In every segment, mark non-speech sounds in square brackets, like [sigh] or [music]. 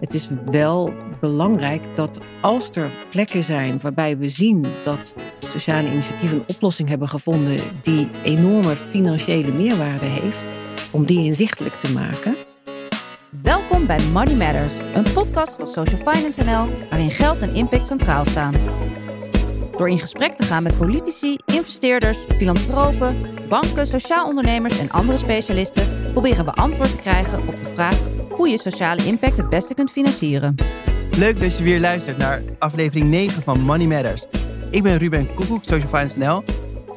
Het is wel belangrijk dat als er plekken zijn waarbij we zien dat sociale initiatieven een oplossing hebben gevonden die enorme financiële meerwaarde heeft, om die inzichtelijk te maken. Welkom bij Money Matters, een podcast van Social Finance NL waarin geld en impact centraal staan. Door in gesprek te gaan met politici, investeerders, filantropen, banken, sociaal ondernemers en andere specialisten, proberen we antwoord te krijgen op de vraag hoe je sociale impact het beste kunt financieren. Leuk dat je weer luistert naar aflevering 9 van Money Matters. Ik ben Ruben Koekoek, Social Finance NL.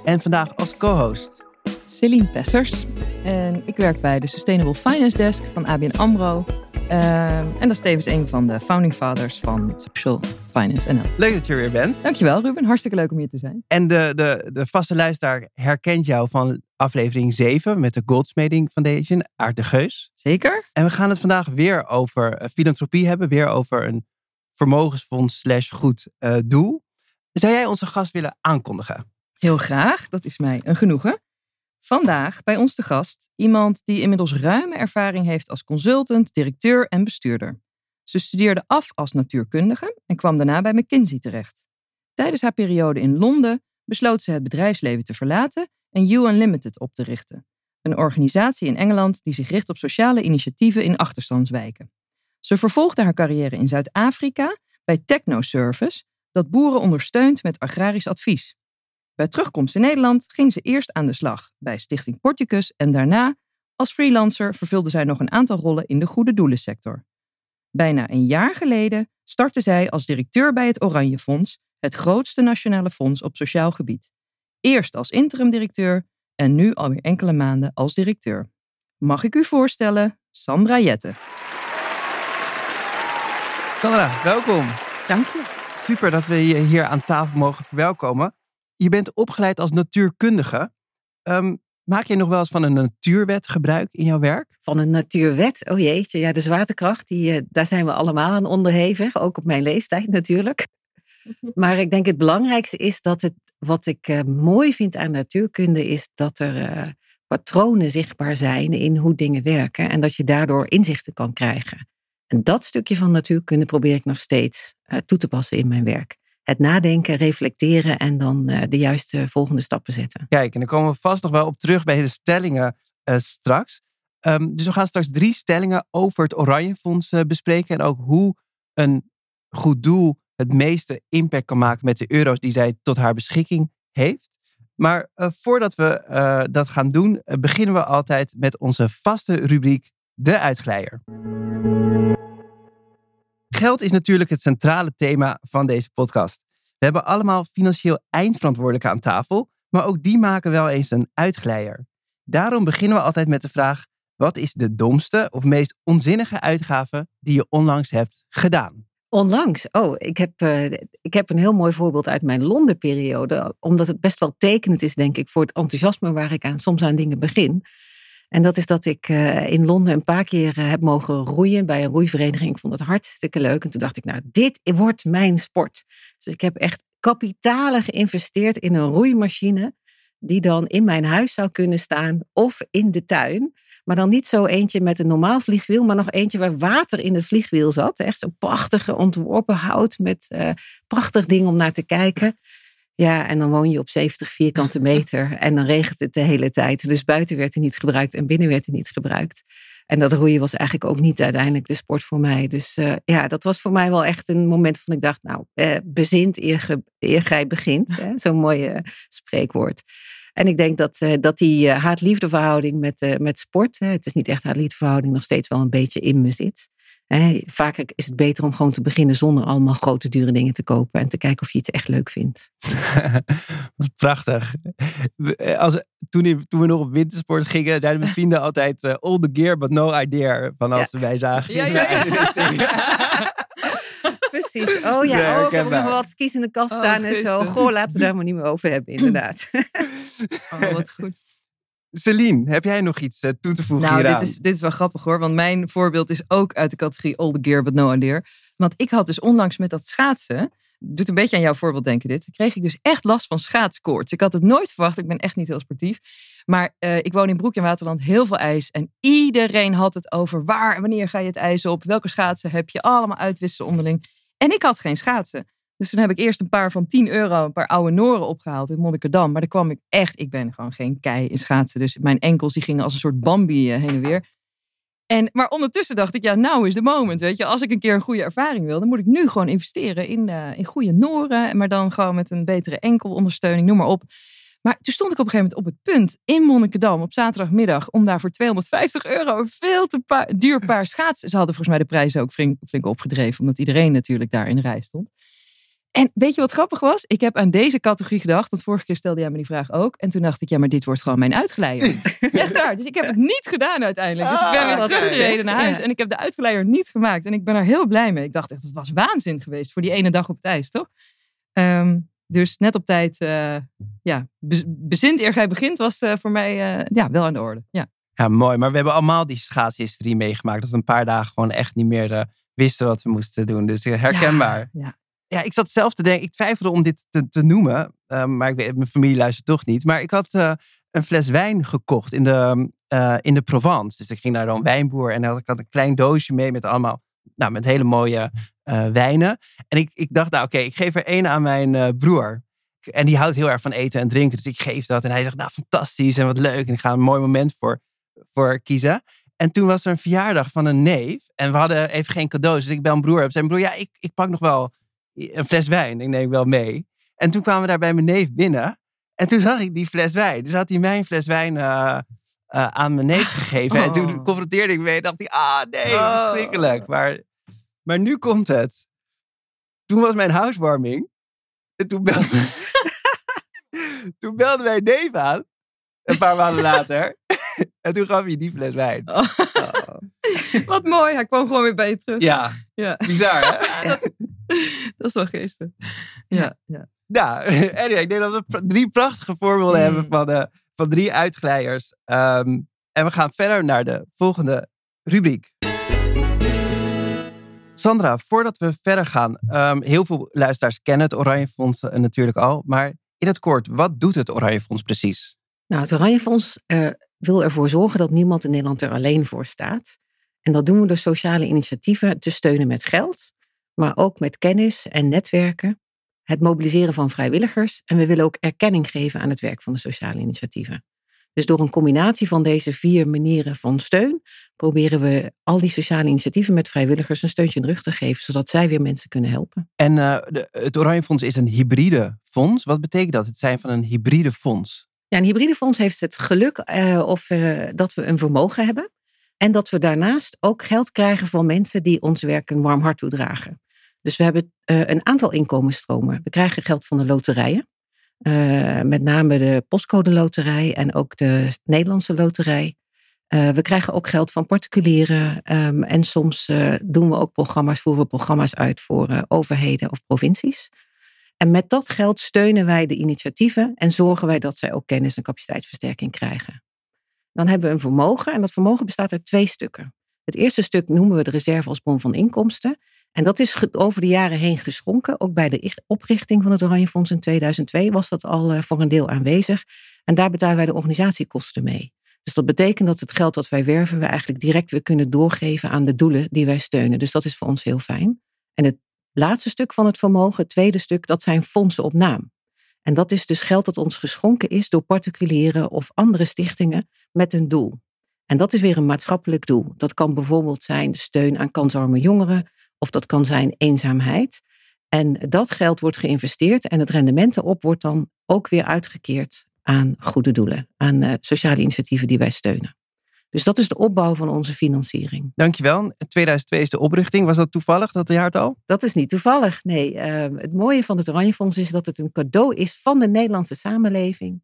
En vandaag als co-host... Celine Pessers. En ik werk bij de Sustainable Finance Desk van ABN AMRO. Uh, en dat is tevens een van de founding fathers van Social Finance NL. Leuk dat je er weer bent. Dankjewel Ruben, hartstikke leuk om hier te zijn. En de, de, de vaste luisteraar herkent jou van aflevering 7 met de Goldsmeding Foundation, Aard de Geus. Zeker. En we gaan het vandaag weer over eh, filantropie hebben, weer over een vermogensfonds slash goed uh, doel. Zou jij onze gast willen aankondigen? Heel graag, dat is mij een genoegen. Vandaag bij ons te gast iemand die inmiddels ruime ervaring heeft als consultant, directeur en bestuurder. Ze studeerde af als natuurkundige en kwam daarna bij McKinsey terecht. Tijdens haar periode in Londen besloot ze het bedrijfsleven te verlaten en You Unlimited op te richten. Een organisatie in Engeland die zich richt op sociale initiatieven in achterstandswijken. Ze vervolgde haar carrière in Zuid-Afrika bij TechnoService, dat boeren ondersteunt met agrarisch advies. Bij terugkomst in Nederland ging ze eerst aan de slag bij Stichting Porticus en daarna als freelancer vervulde zij nog een aantal rollen in de goede doelensector. Bijna een jaar geleden startte zij als directeur bij het Oranje Fonds, het grootste nationale fonds op sociaal gebied. Eerst als interim-directeur en nu alweer enkele maanden als directeur. Mag ik u voorstellen, Sandra Jette. Sandra, welkom. Dank je. Super dat we je hier aan tafel mogen verwelkomen. Je bent opgeleid als natuurkundige. Um, maak je nog wel eens van een natuurwet gebruik in jouw werk? Van een natuurwet? Oh jeetje, ja, de zwaartekracht, die, uh, daar zijn we allemaal aan onderhevig. Ook op mijn leeftijd [laughs] natuurlijk. [laughs] Maar ik denk het belangrijkste is dat het, wat ik uh, mooi vind aan natuurkunde, is dat er uh, patronen zichtbaar zijn in hoe dingen werken. En dat je daardoor inzichten kan krijgen. En dat stukje van natuurkunde probeer ik nog steeds toe te passen in mijn werk het nadenken, reflecteren en dan uh, de juiste volgende stappen zetten. Kijk, en dan komen we vast nog wel op terug bij de stellingen uh, straks. Um, dus we gaan straks drie stellingen over het Oranje Fonds uh, bespreken en ook hoe een goed doel het meeste impact kan maken met de euro's die zij tot haar beschikking heeft. Maar voordat we dat gaan doen, beginnen we altijd met onze vaste rubriek De Uitglijder. Geld is natuurlijk het centrale thema van deze podcast. We hebben allemaal financieel eindverantwoordelijke aan tafel, maar ook die maken wel eens een uitglijer. Daarom beginnen we altijd met de vraag: wat is de domste of meest onzinnige uitgave die je onlangs hebt gedaan? Onlangs? Oh, ik heb, uh, ik heb een heel mooi voorbeeld uit mijn Londenperiode, omdat het best wel tekenend is, denk ik, voor het enthousiasme waar ik aan, soms aan dingen begin. En dat is dat ik uh, in Londen een paar keer uh, heb mogen roeien bij een roeivereniging. Ik vond het hartstikke leuk. En toen dacht ik, nou, dit wordt mijn sport. Dus ik heb echt kapitalen geïnvesteerd in een roeimachine. Die dan in mijn huis zou kunnen staan of in de tuin. Maar dan niet zo eentje met een normaal vliegwiel, maar nog eentje waar water in het vliegwiel zat. Echt zo'n prachtige ontworpen hout met uh, prachtig ding om naar te kijken. Ja, en dan woon je op 70 vierkante [laughs] meter en dan regent het de hele tijd. Dus buiten werd er niet gebruikt en binnen werd er niet gebruikt. En dat roeien was eigenlijk ook niet uiteindelijk de sport voor mij. Dus uh, ja, dat was voor mij wel echt een moment van ik dacht, nou, uh, bezint eer, ge, eer gij begint. [laughs] Zo'n mooi uh, spreekwoord. En ik denk dat, dat die haat-liefde verhouding met, met sport, het is niet echt haat-liefde verhouding, nog steeds wel een beetje in me zit. He, vaak is het beter om gewoon te beginnen zonder allemaal grote dure dingen te kopen en te kijken of je het echt leuk vindt. [laughs] dat is prachtig. Als, toen, toen we nog op wintersport gingen, zeiden mijn vrienden altijd uh, all the gear but no idea van als ja. wij zagen. Ja, ja, ja. [laughs] Precies. Oh ja, oh, ik heb nog wat skis in de kast staan oh, en zo. Goh, laten we daar maar niet meer over hebben, inderdaad. [laughs] oh, wat goed. Celine, heb jij nog iets uh, toe te voegen nou, hieraan? Dit is, dit is wel grappig hoor, want mijn voorbeeld is ook uit de categorie all the gear but no idea. Want ik had dus onlangs met dat schaatsen, doet een beetje aan jouw voorbeeld denken dit. Kreeg ik dus echt last van schaatskoorts. Ik had het nooit verwacht. Ik ben echt niet heel sportief. Maar uh, ik woon in Broek in Waterland, heel veel ijs. En iedereen had het over waar en wanneer ga je het ijs op? Welke schaatsen heb je? Allemaal uitwisselen onderling. En ik had geen schaatsen. Dus toen heb ik eerst een paar van 10 euro, een paar oude Noren opgehaald in Monnikerdam. Maar daar kwam ik echt, ik ben gewoon geen kei in schaatsen. Dus mijn enkels die gingen als een soort Bambi heen en weer. En, maar ondertussen dacht ik, ja, nou is de moment. Weet je, als ik een keer een goede ervaring wil, dan moet ik nu gewoon investeren in, uh, in goede Noren. Maar dan gewoon met een betere enkelondersteuning, noem maar op. Maar toen stond ik op een gegeven moment op het punt in Monnikendam op zaterdagmiddag om daar voor 250 euro een veel te duur paar schaatsen. Ze hadden volgens mij de prijzen ook flink, flink opgedreven, omdat iedereen natuurlijk daar in rij stond. En weet je wat grappig was? Ik heb aan deze categorie gedacht. Want vorige keer stelde jij me die vraag ook. En toen dacht ik, ja, maar dit wordt gewoon mijn uitgeleier. [laughs] Echt waar. Dus ik heb het niet gedaan uiteindelijk. Dus ik ben weer ah, teruggereden naar huis. En ik heb de uitgeleier niet gemaakt. En ik ben er heel blij mee. Ik dacht echt, het was waanzin geweest voor die ene dag op het ijs, toch? Um, dus net op tijd, uh, ja, bezint eer gij begint was uh, voor mij uh, ja, wel aan de orde. Ja. ja, mooi. Maar we hebben allemaal die schaatshistorie meegemaakt. Dat we een paar dagen gewoon echt niet meer wisten wat we moesten doen. Dus herkenbaar. Ja, ja ja, ik zat zelf te denken, ik twijfelde om dit te, te noemen, uh, maar ik weet, mijn familie luistert toch niet. Maar ik had uh, een fles wijn gekocht in de, uh, in de Provence. Dus ik ging naar een wijnboer en ik had een klein doosje mee met allemaal, nou, met hele mooie wijnen. En ik, ik dacht, nou oké, ik geef er één aan mijn broer. En die houdt heel erg van eten en drinken. Dus ik geef dat. En hij zegt, nou fantastisch en wat leuk. En ik ga een mooi moment voor, voor kiezen. En toen was er een verjaardag van een neef. En we hadden even geen cadeaus. Dus ik bel mijn broer op. Zijn broer, ja, ik, ik pak nog wel een fles wijn. Ik neem wel mee. En toen kwamen we daar bij mijn neef binnen. En toen zag ik die fles wijn. Dus had hij mij een fles wijn uh, uh, aan mijn neef gegeven. Oh. En toen oh. confronteerde ik me en dacht hij, ah nee, oh. verschrikkelijk. Maar, maar nu komt het. Toen was mijn housewarming. En toen belde, [laughs] toen belde mijn neef aan. Een paar maanden later. [laughs] en toen gaf hij die fles wijn. Oh. [laughs] Wat mooi, hij kwam gewoon weer bij je terug. Ja, ja. bizar hè? dat [laughs] is wel geestig. Ja, ja. [laughs] Nou, anyway, ik denk dat we drie prachtige voorbeelden mm. hebben van, uh, van drie uitglijers. Um, en we gaan verder naar de volgende rubriek. Sandra, voordat we verder gaan, um, heel veel luisteraars kennen het Oranje Fonds uh, natuurlijk al. Maar in het kort, wat doet het Oranje Fonds precies? Nou, het Oranje Fonds uh, wil ervoor zorgen dat niemand in Nederland er alleen voor staat. En dat doen we door sociale initiatieven te steunen met geld maar ook met kennis en netwerken, het mobiliseren van vrijwilligers en we willen ook erkenning geven aan het werk van de sociale initiatieven. Dus door een combinatie van deze vier manieren van steun proberen we al die sociale initiatieven met vrijwilligers een steuntje in de rug te geven, zodat zij weer mensen kunnen helpen. En uh, de, het Oranje Fonds is een hybride fonds. Wat betekent dat, het zijn van een hybride fonds? Ja, een hybride fonds heeft het geluk uh, of, uh, dat we een vermogen hebben. En dat we daarnaast ook geld krijgen van mensen die ons werk een warm hart toedragen. Dus we hebben uh, een aantal inkomensstromen. We krijgen geld van de loterijen. Uh, met name de postcode loterij en ook de Nederlandse loterij. Uh, we krijgen ook geld van particulieren. Um, en soms doen we ook programma's, voeren we programma's uit voor overheden of provincies. En met dat geld steunen wij de initiatieven en zorgen wij dat zij ook kennis en capaciteitsversterking krijgen. Dan hebben we een vermogen en dat vermogen bestaat uit twee stukken. Het eerste stuk noemen we de reserve als bron van inkomsten. En dat is over de jaren heen geschonken. Ook bij de oprichting van het Oranje Fonds in 2002 was dat al eh, voor een deel aanwezig. En daar betalen wij de organisatiekosten mee. Dus dat betekent dat het geld dat wij werven, we eigenlijk direct weer kunnen doorgeven aan de doelen die wij steunen. Dus dat is voor ons heel fijn. En het laatste stuk van het vermogen, het tweede stuk, dat zijn fondsen op naam. En dat is dus geld dat ons geschonken is door particulieren of andere stichtingen met een doel. En dat is weer een maatschappelijk doel. Dat kan bijvoorbeeld zijn steun aan kansarme jongeren, of dat kan zijn eenzaamheid. En dat geld wordt geïnvesteerd en het rendement erop wordt dan ook weer uitgekeerd aan goede doelen, aan uh, sociale initiatieven die wij steunen. Dus dat is de opbouw van onze financiering. Dankjewel. 2002 is de oprichting. Was dat toevallig, dat jaartal? Dat is niet toevallig, nee. Uh, het mooie van het Oranje Fonds is dat het een cadeau is van de Nederlandse samenleving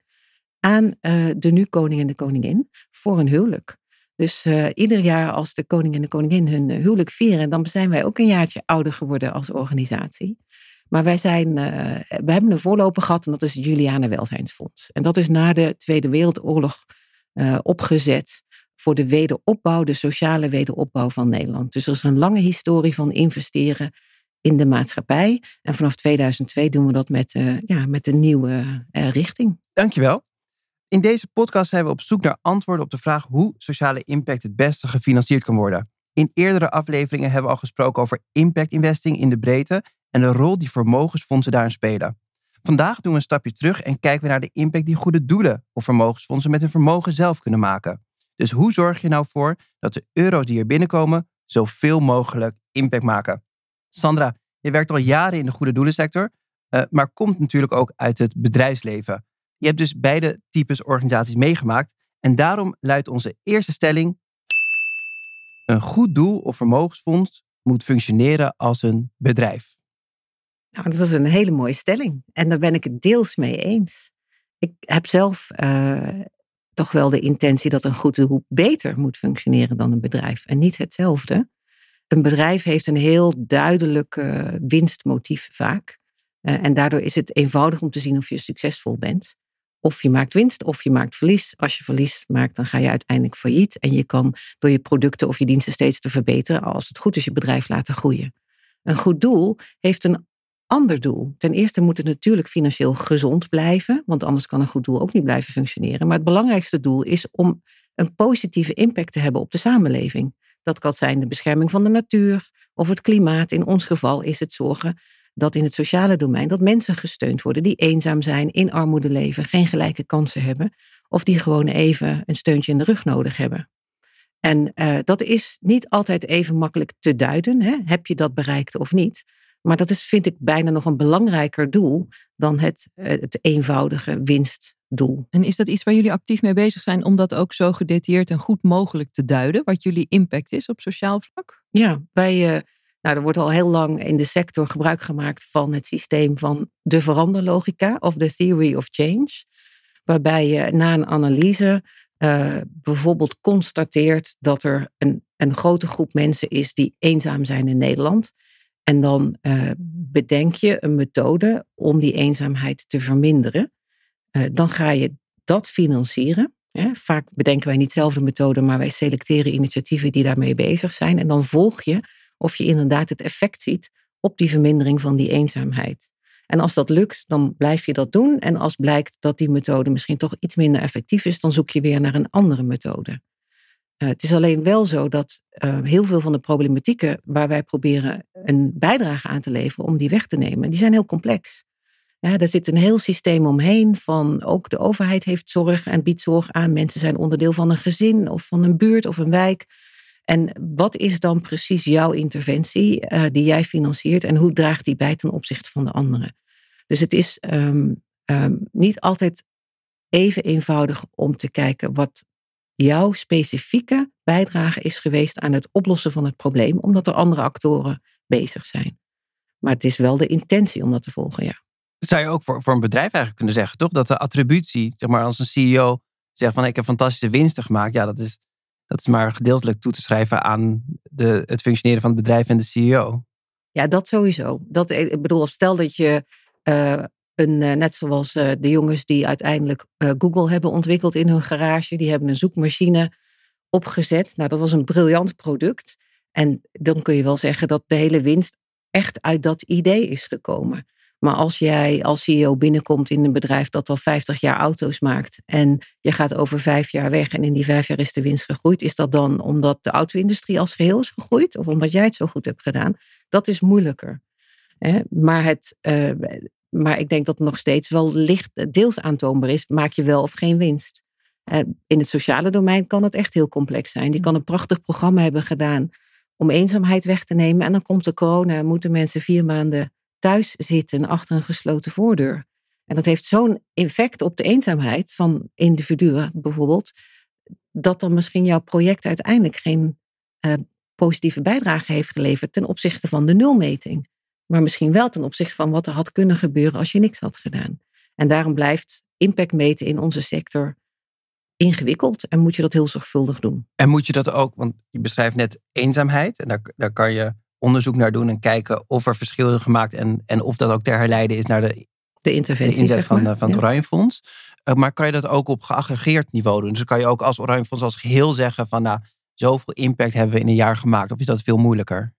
aan uh, de nu koning en de koningin voor een huwelijk. Dus uh, ieder jaar als de koning en de koningin hun eh, huwelijk vieren, dan zijn wij ook een jaartje ouder geworden als organisatie. Maar wij zijn, we hebben een voorloper gehad en dat is het Juliane Welzijnsfonds. En dat is na de Tweede Wereldoorlog opgezet voor de wederopbouw, de sociale wederopbouw van Nederland. Dus er is een lange historie van investeren in de maatschappij. En vanaf 2002 doen we dat met, uh, ja, met een nieuwe uh, richting. Dankjewel. In deze podcast zijn we op zoek naar antwoorden op de vraag hoe sociale impact het beste gefinancierd kan worden. In eerdere afleveringen hebben we al gesproken over impact investing in de breedte en de rol die vermogensfondsen daarin spelen. Vandaag doen we een stapje terug en kijken we naar de impact die goede doelen of vermogensfondsen met hun vermogen zelf kunnen maken. Dus hoe zorg je nou voor dat de euro's die er binnenkomen zoveel mogelijk impact maken? Sandra, je werkt al jaren in de goede doelensector, uh, maar komt natuurlijk ook uit het bedrijfsleven. Je hebt dus beide types organisaties meegemaakt en daarom luidt onze eerste stelling: een goed doel of vermogensfonds moet functioneren als een bedrijf. Nou, dat is een hele mooie stelling. En daar ben ik het deels mee eens. Ik heb zelf uh, toch wel de intentie dat een goed doel beter moet functioneren dan een bedrijf. En niet hetzelfde. Een bedrijf heeft een heel duidelijk winstmotief vaak. Uh, en daardoor is het eenvoudig om te zien of je succesvol bent. Of je maakt winst of je maakt verlies. Als je verlies maakt, dan ga je uiteindelijk failliet. En je kan door je producten of je diensten steeds te verbeteren, als het goed is, je bedrijf laten groeien. Een goed doel heeft een ander doel. Ten eerste moet het natuurlijk financieel gezond blijven, want anders kan een goed doel ook niet blijven functioneren. Maar het belangrijkste doel is om een positieve impact te hebben op de samenleving. Dat kan zijn de bescherming van de natuur of het klimaat. In ons geval is het zorgen dat in het sociale domein dat mensen gesteund worden die eenzaam zijn, in armoede leven, geen gelijke kansen hebben of die gewoon even een steuntje in de rug nodig hebben. En uh, dat is niet altijd even makkelijk te duiden. Hè? Heb je dat bereikt of niet? Maar dat is, vind ik, bijna nog een belangrijker doel dan het, eh, het eenvoudige winstdoel. En is dat iets waar jullie actief mee bezig zijn om dat ook zo gedetailleerd en goed mogelijk te duiden? Wat jullie impact is op sociaal vlak? Ja, wij. Uh, nou, er wordt al heel lang in de sector gebruik gemaakt van het systeem van de veranderlogica of de theory of change. Waarbij je na een analyse uh, bijvoorbeeld constateert dat er een, een grote groep mensen is die eenzaam zijn in Nederland. En dan uh, bedenk je een methode om die eenzaamheid te verminderen. Uh, dan ga je dat financieren. Hè. Vaak bedenken wij niet zelf de methode, maar wij selecteren initiatieven die daarmee bezig zijn. En dan volg je of je inderdaad het effect ziet op die vermindering van die eenzaamheid. En als dat lukt, dan blijf je dat doen. En als blijkt dat die methode misschien toch iets minder effectief is, dan zoek je weer naar een andere methode. Uh, het is alleen wel zo dat uh, heel veel van de problematieken waar wij proberen een bijdrage aan te leveren om die weg te nemen, die zijn heel complex. Ja, er zit een heel systeem omheen van ook de overheid heeft zorg en biedt zorg aan. Mensen zijn onderdeel van een gezin of van een buurt of een wijk. En wat is dan precies jouw interventie uh, die jij financiert en hoe draagt die bij ten opzichte van de anderen? Dus het is um, um, niet altijd even eenvoudig om te kijken wat jouw specifieke bijdrage is geweest aan het oplossen van het probleem, omdat er andere actoren bezig zijn. Maar het is wel de intentie om dat te volgen, ja. Zou je ook voor, voor een bedrijf eigenlijk kunnen zeggen, toch? Dat de attributie, zeg maar, als een CEO zegt van ik heb fantastische winsten gemaakt, ja, dat is, dat is maar gedeeltelijk toe te schrijven aan de, het functioneren van het bedrijf en de CEO. Ja, dat sowieso. Dat, ik bedoel, stel dat je uh, een, uh, net zoals uh, de jongens die uiteindelijk Google hebben ontwikkeld in hun garage, die hebben een zoekmachine opgezet. Nou, dat was een briljant product. En dan kun je wel zeggen dat de hele winst echt uit dat idee is gekomen. Maar als jij als CEO binnenkomt in een bedrijf dat al 50 jaar auto's maakt en je gaat over vijf jaar weg en in die vijf jaar is de winst gegroeid, is dat dan omdat de auto-industrie als geheel is gegroeid of omdat jij het zo goed hebt gedaan? Dat is moeilijker. Maar, het, maar ik denk dat het nog steeds wel licht deels aantoonbaar is, maak je wel of geen winst. Uh, in het sociale domein kan het echt heel complex zijn. Die kan een prachtig programma hebben gedaan om eenzaamheid weg te nemen en dan komt de corona en moeten mensen vier maanden thuis zitten achter een gesloten voordeur. En dat heeft zo'n effect op de eenzaamheid van individuen bijvoorbeeld, dat dan misschien jouw project uiteindelijk geen uh, positieve bijdrage heeft geleverd ten opzichte van de nulmeting. Maar misschien wel ten opzichte van wat er had kunnen gebeuren als je niks had gedaan. En daarom blijft impact meten in onze sector ingewikkeld en moet je dat heel zorgvuldig doen. En moet je dat ook, want je beschrijft net eenzaamheid en daar, daar kan je onderzoek naar doen en kijken of er verschillen gemaakt en, en of dat ook ter herleiden is naar de, de interventie de inzet van, van het Oranje Fonds. Uh, maar kan je dat ook op geaggregeerd niveau doen? Dus kan je ook als Oranje Fonds als geheel zeggen van nou, zoveel impact hebben we in een jaar gemaakt? Of is dat veel moeilijker?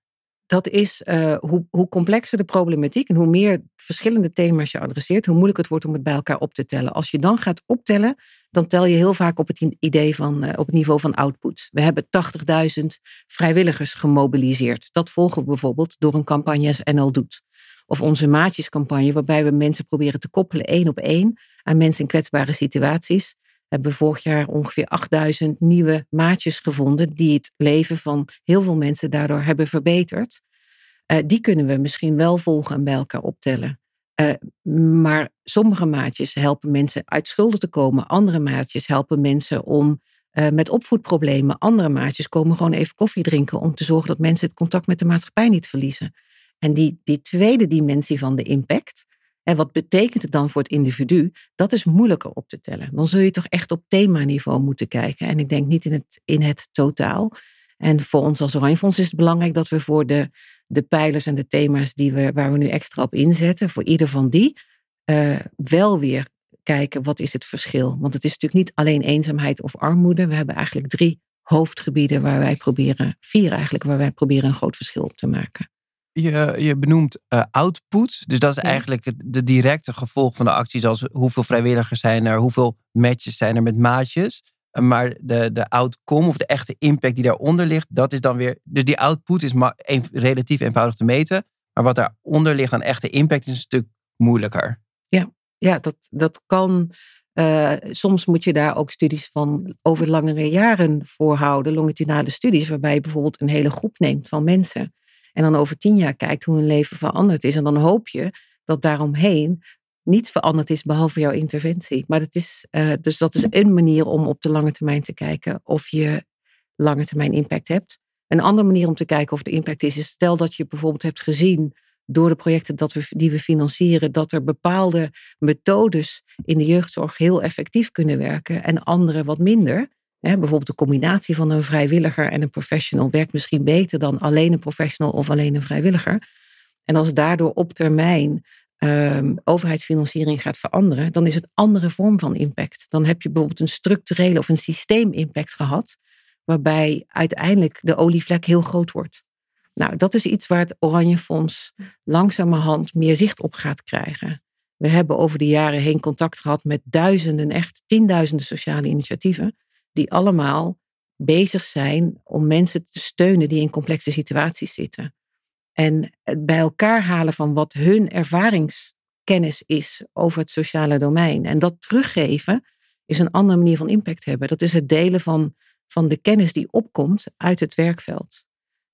Dat is uh, hoe, hoe complexer de problematiek en hoe meer verschillende thema's je adresseert, hoe moeilijker het wordt om het bij elkaar op te tellen. Als je dan gaat optellen, dan tel je heel vaak op het idee van, uh, op het niveau van output. We hebben 80.000 vrijwilligers gemobiliseerd. Dat volgen we bijvoorbeeld door een campagne als NL Doet. Of onze maatjescampagne, waarbij we mensen proberen te koppelen één op één aan mensen in kwetsbare situaties hebben vorig jaar ongeveer 8000 nieuwe maatjes gevonden die het leven van heel veel mensen daardoor hebben verbeterd. Uh, die kunnen we misschien wel volgen en bij elkaar optellen. Uh, maar sommige maatjes helpen mensen uit schulden te komen. Andere maatjes helpen mensen om uh, met opvoedproblemen. Andere maatjes komen gewoon even koffie drinken om te zorgen dat mensen het contact met de maatschappij niet verliezen. En die, die tweede dimensie van de impact, en wat betekent het dan voor het individu? Dat is moeilijker op te tellen. Dan zul je toch echt op themaniveau moeten kijken. En ik denk niet in het, in het totaal. En voor ons als Oranje Fonds is het belangrijk dat we voor de, de pijlers en de thema's die we, waar we nu extra op inzetten, voor ieder van die, uh, wel weer kijken wat is het verschil. Want het is natuurlijk niet alleen eenzaamheid of armoede. We hebben eigenlijk drie hoofdgebieden waar wij proberen, vier eigenlijk, waar wij proberen een groot verschil te maken je, je benoemt uh, output. Dus dat is eigenlijk het de directe gevolg van de actie. Zoals hoeveel vrijwilligers zijn er, hoeveel matches zijn er met maatjes. Eh, maar de, de outcome of de echte impact die daaronder ligt, dat is dan weer. Dus die output is maar een, relatief eenvoudig te meten. Maar wat daaronder ligt aan echte impact is een stuk moeilijker. Ja, ja dat, dat kan. Uh, soms moet je daar ook studies van over langere jaren voor houden, longitudinale studies, waarbij je bijvoorbeeld een hele groep neemt van mensen. En dan over tien jaar kijkt hoe hun leven veranderd is. En dan hoop je dat daaromheen niets veranderd is behalve jouw interventie. Maar dat is, uh, dus dat is een manier om op de lange termijn te kijken of je lange termijn impact hebt. Een andere manier om te kijken of de impact is, is stel dat je bijvoorbeeld hebt gezien door de projecten dat we, die we financieren, dat er bepaalde methodes in de jeugdzorg heel effectief kunnen werken en andere wat minder bijvoorbeeld de combinatie van een vrijwilliger en een professional werkt misschien beter dan alleen een professional of alleen een vrijwilliger. En als daardoor op termijn um, overheidsfinanciering gaat veranderen, dan is het andere vorm van impact. Dan heb je bijvoorbeeld een structurele of een systeemimpact gehad, waarbij uiteindelijk de olievlek heel groot wordt. Nou, dat is iets waar het Oranje Fonds langzamerhand meer zicht op gaat krijgen. We hebben over de jaren heen contact gehad met duizenden, echt tienduizenden sociale initiatieven die allemaal bezig zijn om mensen te steunen die in complexe situaties zitten. En het bij elkaar halen van wat hun ervaringskennis is over het sociale domein. En dat teruggeven is een andere manier van impact hebben. Dat is het delen van, van de kennis die opkomt uit het werkveld.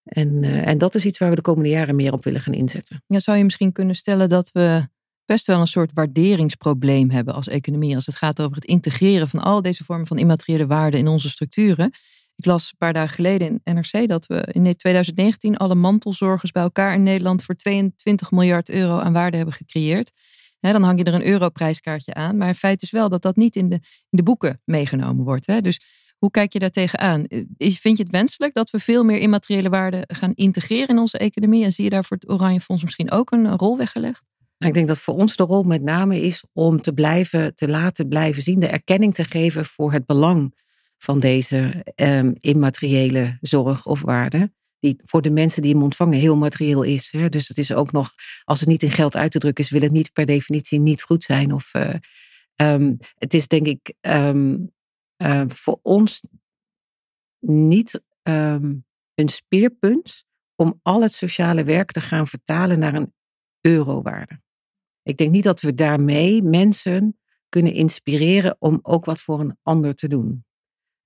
En, uh, en dat is iets waar we de komende jaren meer op willen gaan inzetten. Ja, zou je misschien kunnen stellen dat we best wel een soort waarderingsprobleem hebben als economie. Als het gaat over het integreren van al deze vormen van immateriële waarden in onze structuren. Ik las een paar dagen geleden in NRC dat we in 2019 alle mantelzorgers bij elkaar in Nederland voor 22 miljard euro aan waarde hebben gecreëerd. dan hang je er een europrijskaartje aan. Maar het feit is wel dat dat niet in de, in de boeken meegenomen wordt. Dus hoe kijk je daar tegenaan? Vind je het wenselijk dat we veel meer immateriële waarden gaan integreren in onze economie? En zie je daar voor het Oranje Fonds misschien ook een rol weggelegd? Ik denk dat voor ons de rol met name is om te blijven, te laten blijven zien, de erkenning te geven voor het belang van deze um, immateriële zorg of waarde. Die voor de mensen die hem ontvangen heel materieel is. Hè. Dus het is ook nog, als het niet in geld uit te drukken is, wil het niet per definitie niet goed zijn. Of, uh, um, het is denk ik um, uh, voor ons niet een speerpunt om al het sociale werk te gaan vertalen naar een eurowaarde. Ik denk niet dat we daarmee mensen kunnen inspireren om ook wat voor een ander te doen.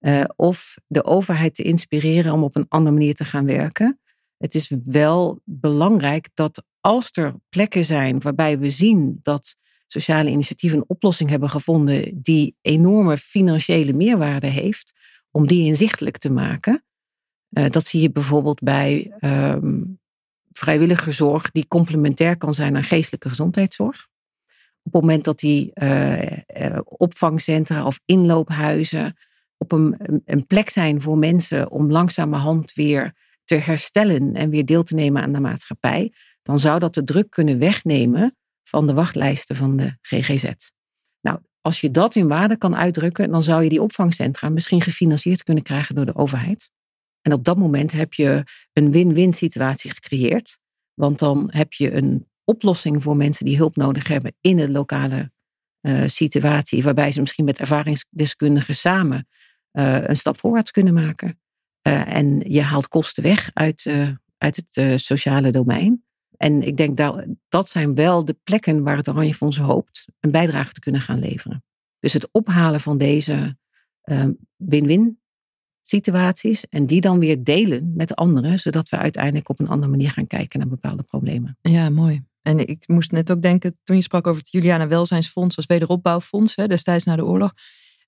Uh, of de overheid te inspireren om op een andere manier te gaan werken. Het is wel belangrijk dat als er plekken zijn waarbij we zien dat sociale initiatieven een oplossing hebben gevonden die enorme financiële meerwaarde heeft, om die inzichtelijk te maken. Uh, dat zie je bijvoorbeeld bij um, vrijwilligerzorg die complementair kan zijn aan geestelijke gezondheidszorg. Op het moment dat die uh, opvangcentra of inloophuizen op een, een plek zijn voor mensen om langzamerhand weer te herstellen en weer deel te nemen aan de maatschappij, dan zou dat de druk kunnen wegnemen van de wachtlijsten van de GGZ. Nou, als je dat in waarde kan uitdrukken, dan zou je die opvangcentra misschien gefinancierd kunnen krijgen door de overheid. En op dat moment heb je een win-win situatie gecreëerd. Want dan heb je een oplossing voor mensen die hulp nodig hebben in de lokale uh, situatie, waarbij ze misschien met ervaringsdeskundigen samen uh, een stap voorwaarts kunnen maken. Uh, en je haalt kosten weg uit, uit het sociale domein. En ik denk dat dat zijn wel de plekken waar het Oranje Fonds hoopt een bijdrage te kunnen gaan leveren. Dus het ophalen van deze win-win situaties en die dan weer delen met anderen, zodat we uiteindelijk op een andere manier gaan kijken naar bepaalde problemen. Ja, mooi. En ik moest net ook denken, toen je sprak over het Juliana Welzijnsfonds als wederopbouwfonds, hè, destijds na de oorlog.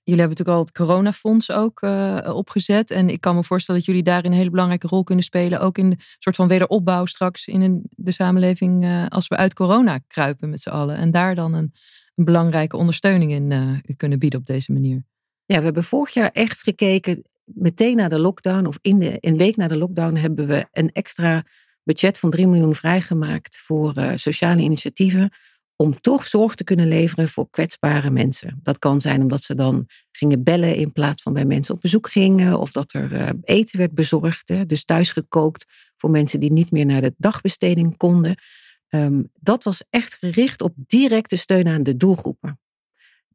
Jullie hebben natuurlijk al het coronafonds ook uh, opgezet. En ik kan me voorstellen dat jullie daarin een hele belangrijke rol kunnen spelen. Ook in de soort van wederopbouw straks in een, de samenleving uh, als we uit corona kruipen met z'n allen. En daar dan een, een belangrijke ondersteuning in uh, kunnen bieden op deze manier. Ja, we hebben vorig jaar echt gekeken, meteen na de lockdown of in de, een week na de lockdown hebben we een extra budget van 3 miljoen vrijgemaakt voor uh, sociale initiatieven. Om toch zorg te kunnen leveren voor kwetsbare mensen. Dat kan zijn omdat ze dan gingen bellen in plaats van bij mensen op bezoek gingen. Of dat er uh, eten werd bezorgd. Hè, dus thuis gekookt voor mensen die niet meer naar de dagbesteding konden. Um, dat was echt gericht op directe steun aan de doelgroepen.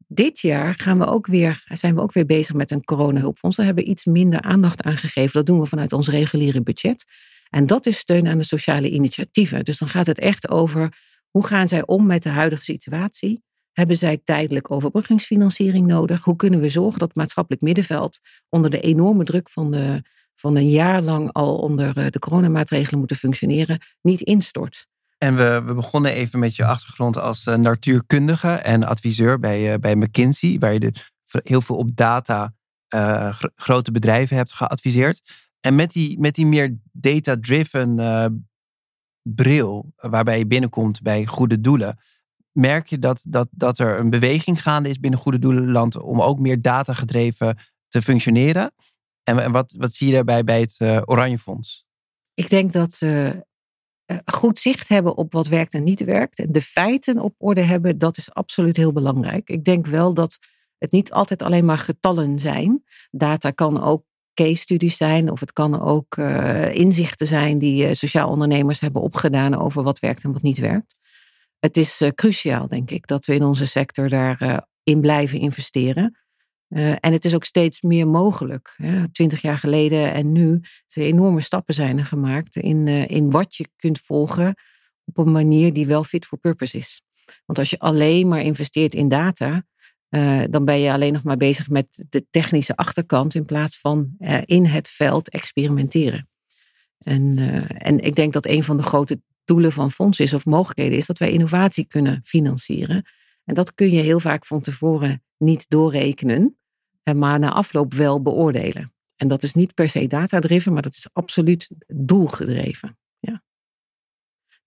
Dit jaar gaan we ook weer, zijn we ook weer bezig met een coronahulpfonds. Daar hebben we iets minder aandacht aan gegeven. Dat doen we vanuit ons reguliere budget. En dat is steun aan de sociale initiatieven. Dus dan gaat het echt over hoe gaan zij om met de huidige situatie? Hebben zij tijdelijk overbruggingsfinanciering nodig? Hoe kunnen we zorgen dat het maatschappelijk middenveld onder de enorme druk van, de, van een jaar lang al onder eh, de coronamaatregelen moeten functioneren, niet instort? En we, we begonnen even met je achtergrond als uh, natuurkundige en adviseur bij, uh, bij McKinsey, waar je de, heel veel op data grote bedrijven hebt geadviseerd. En met die, met die meer data-driven bril, waarbij je binnenkomt bij goede doelen, merk je dat, dat, dat er een beweging gaande is binnen Goede Doelenland om ook meer data-gedreven te functioneren. En, wat, wat zie je daarbij bij het Oranje Fonds? Ik denk dat goed zicht hebben op wat werkt en niet werkt. En de feiten op orde hebben, dat is absoluut heel belangrijk. Ik denk wel dat het niet altijd alleen maar getallen zijn. Data kan ook case studies zijn, of het kan ook uh, inzichten zijn die uh, sociaal ondernemers hebben opgedaan over wat werkt en wat niet werkt. Het is cruciaal, denk ik, dat we in onze sector daarin in blijven investeren. En het is ook steeds meer mogelijk. Twintig jaar geleden en nu er enorme stappen zijn gemaakt in, in wat je kunt volgen op een manier die wel fit for purpose is. Want als je alleen maar investeert in data, uh, dan ben je alleen nog maar bezig met de technische achterkant in plaats van in het veld experimenteren. En, en ik denk dat een van de grote doelen van fondsen is of mogelijkheden is dat wij innovatie kunnen financieren. En dat kun je heel vaak van tevoren niet doorrekenen, maar na afloop wel beoordelen. En dat is niet per se data-driven, maar dat is absoluut doelgedreven.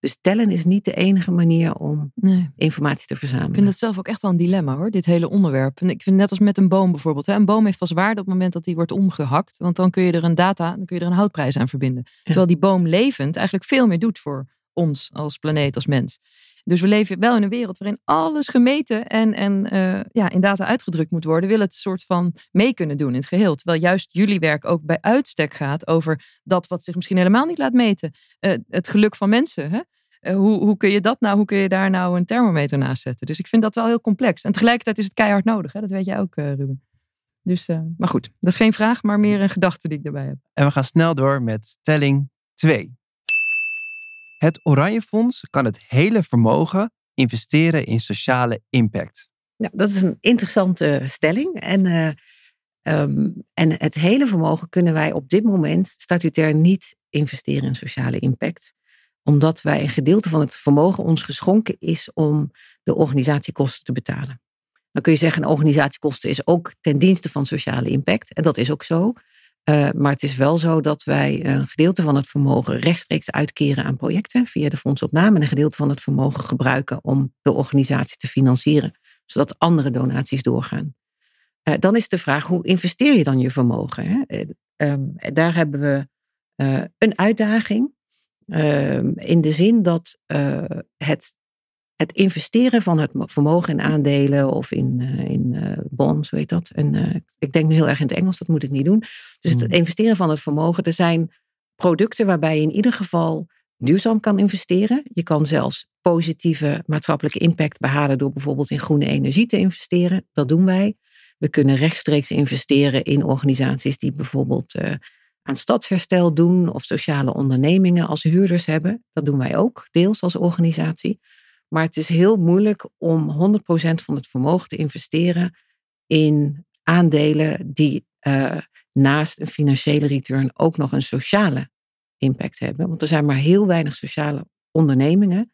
Dus tellen is niet de enige manier om nee. informatie te verzamelen. Ik vind dat zelf ook echt wel een dilemma hoor, dit hele onderwerp. En ik vind net als met een boom bijvoorbeeld. Hè. Een boom heeft pas waarde op het moment dat die wordt omgehakt. Want dan kun je er een data, dan kun je er een houtprijs aan verbinden. Terwijl die boom levend eigenlijk veel meer doet voor ons als planeet, als mens. Dus we leven wel in een wereld waarin alles gemeten en, en uh, ja, in data uitgedrukt moet worden. Wil het soort van mee kunnen doen in het geheel. Terwijl juist jullie werk ook bij uitstek gaat over dat wat zich misschien helemaal niet laat meten. Uh, het geluk van mensen. Hè? Uh, hoe, hoe kun je dat nou, hoe kun je daar nou een thermometer naast zetten? Dus ik vind dat wel heel complex. En tegelijkertijd is het keihard nodig. Hè? Dat weet jij ook, Ruben. Dus, maar goed, dat is geen vraag, maar meer een gedachte die ik erbij heb. En we gaan snel door met stelling 2. Het Oranje Fonds kan het hele vermogen investeren in sociale impact. Ja, dat is een interessante stelling. En, uh, um, en het hele vermogen kunnen wij op dit moment statutair niet investeren in sociale impact. Omdat wij een gedeelte van het vermogen ons geschonken is om de organisatiekosten te betalen. Dan kun je zeggen, een organisatiekosten is ook ten dienste van sociale impact. En dat is ook zo. Uh, maar het is wel zo dat wij een gedeelte van het vermogen rechtstreeks uitkeren aan projecten via de fondsopname en een gedeelte van het vermogen gebruiken om de organisatie te financieren, zodat andere donaties doorgaan. Uh, dan is de vraag, hoe investeer je dan je vermogen? Hè? Uh, daar hebben we een uitdaging ehm, in de zin dat het het investeren van het vermogen in aandelen of in, uh, in uh, bonds, weet dat. En uh, ik denk nu heel erg in het Engels, dat moet ik niet doen. Dus het investeren van het vermogen, er zijn producten waarbij je in ieder geval duurzaam kan investeren. Je kan zelfs positieve maatschappelijke impact behalen door bijvoorbeeld in groene energie te investeren. Dat doen wij. We kunnen rechtstreeks investeren in organisaties die bijvoorbeeld aan stadsherstel doen of sociale ondernemingen als huurders hebben. Dat doen wij ook, deels als organisatie. Maar het is heel moeilijk om 100% van het vermogen te investeren in aandelen die uh, naast een financiële return ook nog een sociale impact hebben. Want er zijn maar heel weinig sociale ondernemingen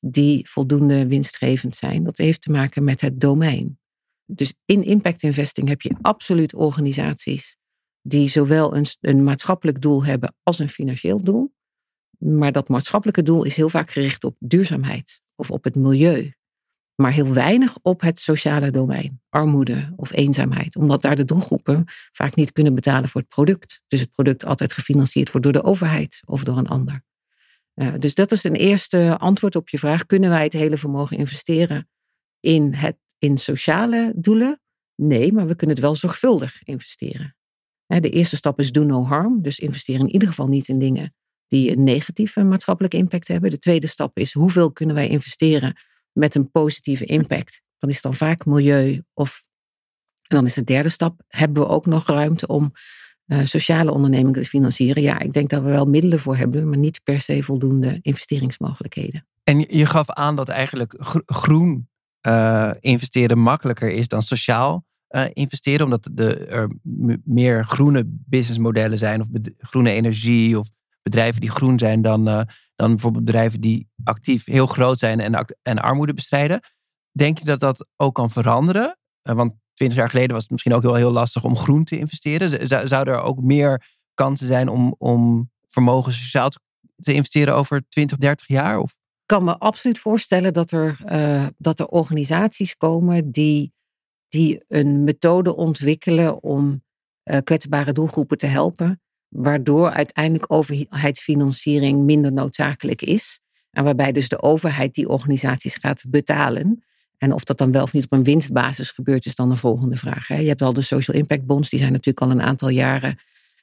die voldoende winstgevend zijn. Dat heeft te maken met het domein. Dus in impact investing heb je absoluut organisaties die zowel een, een maatschappelijk doel hebben als een financieel doel. Maar dat maatschappelijke doel is heel vaak gericht op duurzaamheid of op het milieu. Maar heel weinig op het sociale domein, armoede of eenzaamheid. Omdat daar de doelgroepen vaak niet kunnen betalen voor het product. Dus het product altijd gefinancierd wordt door de overheid of door een ander. Uh, dus dat is een eerste antwoord op je vraag. Kunnen wij het hele vermogen investeren in, het, in sociale doelen? Nee, maar we kunnen het wel zorgvuldig investeren. De eerste stap is do no harm. Dus investeer in ieder geval niet in dingen die een negatieve maatschappelijke impact hebben. De tweede stap is hoeveel kunnen wij investeren met een positieve impact. Dan is dan vaak milieu of. En dan is de derde stap, hebben we ook nog ruimte om uh, sociale ondernemingen te financieren? Ja, ik denk dat we wel middelen voor hebben, maar niet per se voldoende investeringsmogelijkheden. En je gaf aan dat eigenlijk groen uh, investeren makkelijker is dan sociaal uh, investeren, omdat de, er meer groene businessmodellen zijn, of groene energie, of bedrijven die groen zijn dan, uh, dan bijvoorbeeld bedrijven die actief heel groot zijn en, en armoede bestrijden. Denk je dat dat ook kan veranderen? Uh, want twintig jaar geleden was het misschien ook heel, heel lastig om groen te investeren. Zou, zou er ook meer kansen zijn om, om vermogen sociaal te investeren over 20, 30 jaar? Of? Ik kan me absoluut voorstellen dat er, uh, dat er organisaties komen die die een methode ontwikkelen om kwetsbare doelgroepen te helpen, waardoor uiteindelijk overheidsfinanciering minder noodzakelijk is. En waarbij dus de overheid die organisaties gaat betalen. En of dat dan wel of niet op een winstbasis gebeurt, is dan de volgende vraag. Hè. Je hebt al de social impact bonds, die zijn natuurlijk al een aantal jaren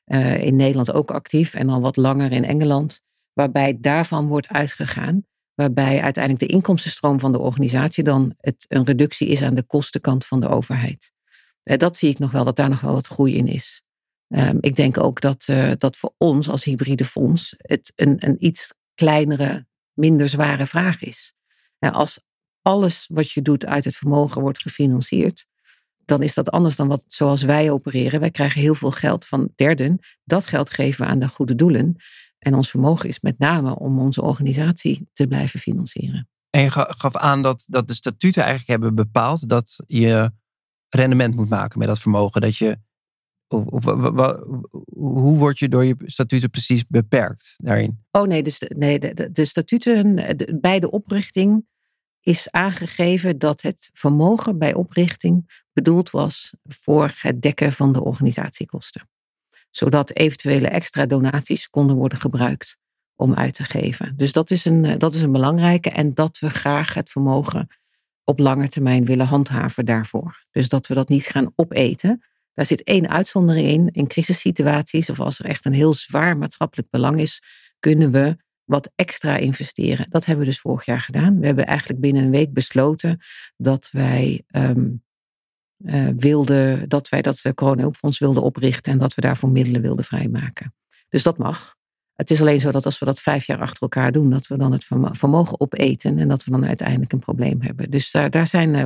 uh, in Nederland ook actief en al wat langer in Engeland, waarbij daarvan wordt uitgegaan waarbij uiteindelijk de inkomstenstroom van de organisatie dan het, een reductie is aan de kostenkant van de overheid. Eh, dat zie ik nog wel, dat daar nog wel wat groei in is. Um, ik denk ook dat, uh, dat voor ons als hybride fonds het een, een iets kleinere, minder zware vraag is. Uh, als alles wat je doet uit het vermogen wordt gefinancierd, dan is dat anders dan wat zoals wij opereren. Wij krijgen heel veel geld van derden. Dat geld geven we aan de goede doelen. En ons vermogen is met name om onze organisatie te blijven financieren. En je gaf aan dat, dat de statuten eigenlijk hebben bepaald dat je rendement moet maken met dat vermogen. Dat je, of, of, hoe word je door je statuten precies beperkt daarin? Oh nee, dus de, nee, de, de statuten bij de oprichting is aangegeven dat het vermogen bij oprichting bedoeld was voor het dekken van de organisatiekosten zodat eventuele extra donaties konden worden gebruikt om uit te geven. Dus dat is een, eh, dat is een belangrijke en dat we graag het vermogen op lange termijn willen handhaven daarvoor. Dus dat we dat niet gaan opeten. Daar zit één uitzondering in. In crisissituaties of als er echt een heel zwaar maatschappelijk belang is, kunnen we wat extra investeren. Dat hebben we dus vorig jaar gedaan. We hebben eigenlijk binnen een week besloten dat wij um, uh, wilden, dat wij dat corona-hulpfonds wilden oprichten en dat we daarvoor middelen wilden vrijmaken. Dus dat mag. Het is alleen zo dat als we dat vijf jaar achter elkaar doen, dat we dan het vermogen opeten en dat we dan uiteindelijk een probleem hebben. Dus daar, daar, zijn, uh,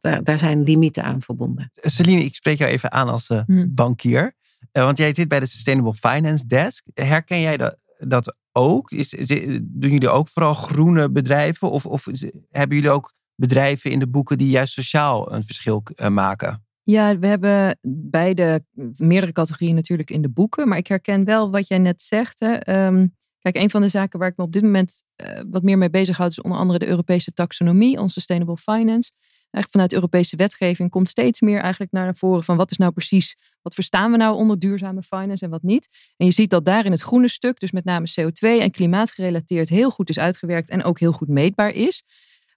daar, daar zijn limieten aan verbonden. Celine, ik spreek jou even aan als uh, bankier. want jij zit bij de Sustainable Finance Desk. Herken jij dat, dat ook? Is, is, doen jullie ook vooral groene bedrijven? Of, of hebben jullie ook bedrijven in de boeken die juist sociaal een verschil uh, maken? Ja, we hebben beide, meerdere categorieën natuurlijk in de boeken. Maar ik herken wel wat jij net zegt. Hè. Um, kijk, een van de zaken waar ik me op dit moment uh, wat meer mee bezighoud... is onder andere de Europese taxonomie, on sustainable finance. Eigenlijk vanuit Europese wetgeving komt steeds meer eigenlijk naar voren van wat is nou precies, wat verstaan we nou onder duurzame finance en wat niet. En je ziet dat daar in het groene stuk, dus met name CO2 en klimaatgerelateerd, heel goed is uitgewerkt en ook heel goed meetbaar is.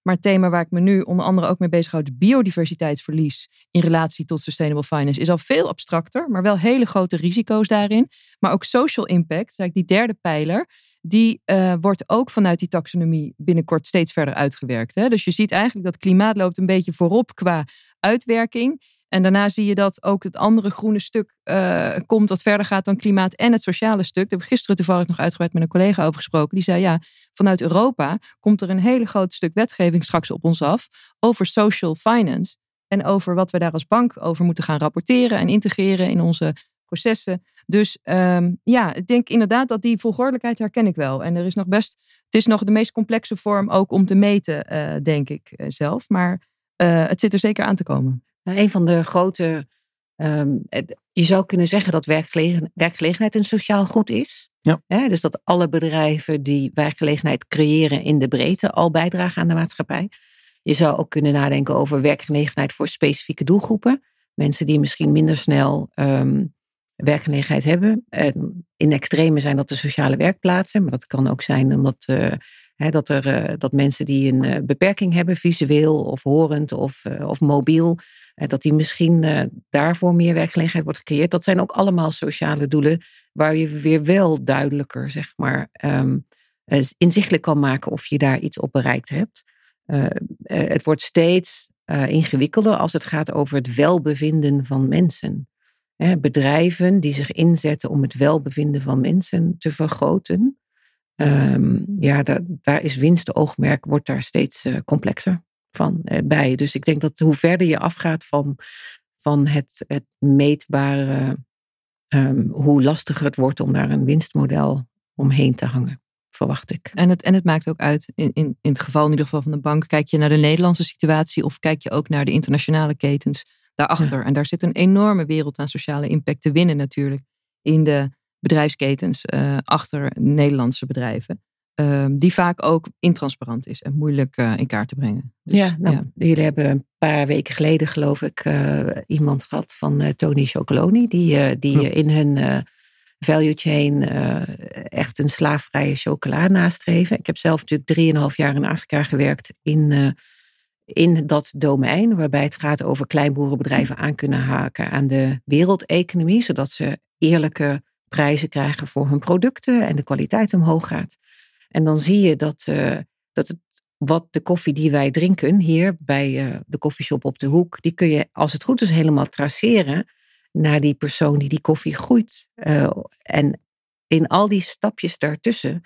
Maar het thema waar ik me nu onder andere ook mee bezighoud, biodiversiteitsverlies in relatie tot sustainable finance, is al veel abstracter, maar wel hele grote risico's daarin. Maar ook social impact, eigenlijk die derde pijler, die uh, wordt ook vanuit die taxonomie binnenkort steeds verder uitgewerkt. Hè? Dus je ziet eigenlijk dat klimaat loopt een beetje voorop qua uitwerking. En daarna zie je dat ook het andere groene stuk uh, komt dat verder gaat dan klimaat en het sociale stuk. Daar heb ik gisteren toevallig nog uitgebreid met een collega over gesproken. Die zei ja, vanuit Europa komt er een hele groot stuk wetgeving straks op ons af over social finance. En over wat we daar als bank over moeten gaan rapporteren en integreren in onze processen. Dus um, ja, ik denk inderdaad dat die volgordelijkheid herken ik wel. En er is nog best, het is nog de meest complexe vorm ook om te meten, uh, denk ik uh, zelf. Maar het zit er zeker aan te komen. Nou, een van de grote, um, je zou kunnen zeggen dat werkgelegen, werkgelegenheid een sociaal goed is. Ja. Hè, dus dat alle bedrijven die werkgelegenheid creëren in de breedte al bijdragen aan de maatschappij. Je zou ook kunnen nadenken over werkgelegenheid voor specifieke doelgroepen. Mensen die misschien minder snel um, werkgelegenheid hebben. En in extreme zijn dat de sociale werkplaatsen, maar dat kan ook zijn omdat uh, dat, er, uh, dat mensen die een uh, beperking hebben, visueel of horend of, of mobiel, dat die misschien daarvoor meer werkgelegenheid wordt gecreëerd. Dat zijn ook allemaal sociale doelen waar je weer wel duidelijker, zeg maar, um, inzichtelijk kan maken of je daar iets op bereikt hebt. het wordt steeds ingewikkelder als het gaat over het welbevinden van mensen bedrijven die zich inzetten om het welbevinden van mensen te vergroten. Um, ja, daar, daar is winstoogmerk, wordt daar steeds uh, complexer van uh, bij. Dus ik denk dat hoe verder je afgaat van, van het, het meetbare, um, hoe lastiger het wordt om daar een winstmodel omheen te hangen. Verwacht ik. En het, en het maakt ook uit, in, in, in het geval in ieder geval van de bank, kijk je naar de Nederlandse situatie of kijk je ook naar de internationale ketens daarachter. Ja. En daar zit een enorme wereld aan sociale impact te winnen natuurlijk in de bedrijfsketens uh, achter Nederlandse bedrijven. Uh, die vaak ook intransparant is en moeilijk uh, in kaart te brengen. Dus, ja, nou, ja, jullie hebben een paar weken geleden geloof ik eh, iemand gehad van Tony Chocoloni. Die, die ja. in hun value chain echt een slaafvrije chocola nastreven. Ik heb zelf natuurlijk drieënhalf jaar in Afrika gewerkt in in dat domein, waarbij het gaat over kleinboerenbedrijven aan kunnen haken aan de wereldeconomie, zodat ze eerlijke prijzen krijgen voor hun producten en de kwaliteit omhoog gaat. En dan zie je dat, uh, dat het, wat de koffie die wij drinken hier bij uh, de koffieshop op de hoek, die kun je als het goed is helemaal traceren naar die persoon die die koffie groeit. Uh, en in al die stapjes daartussen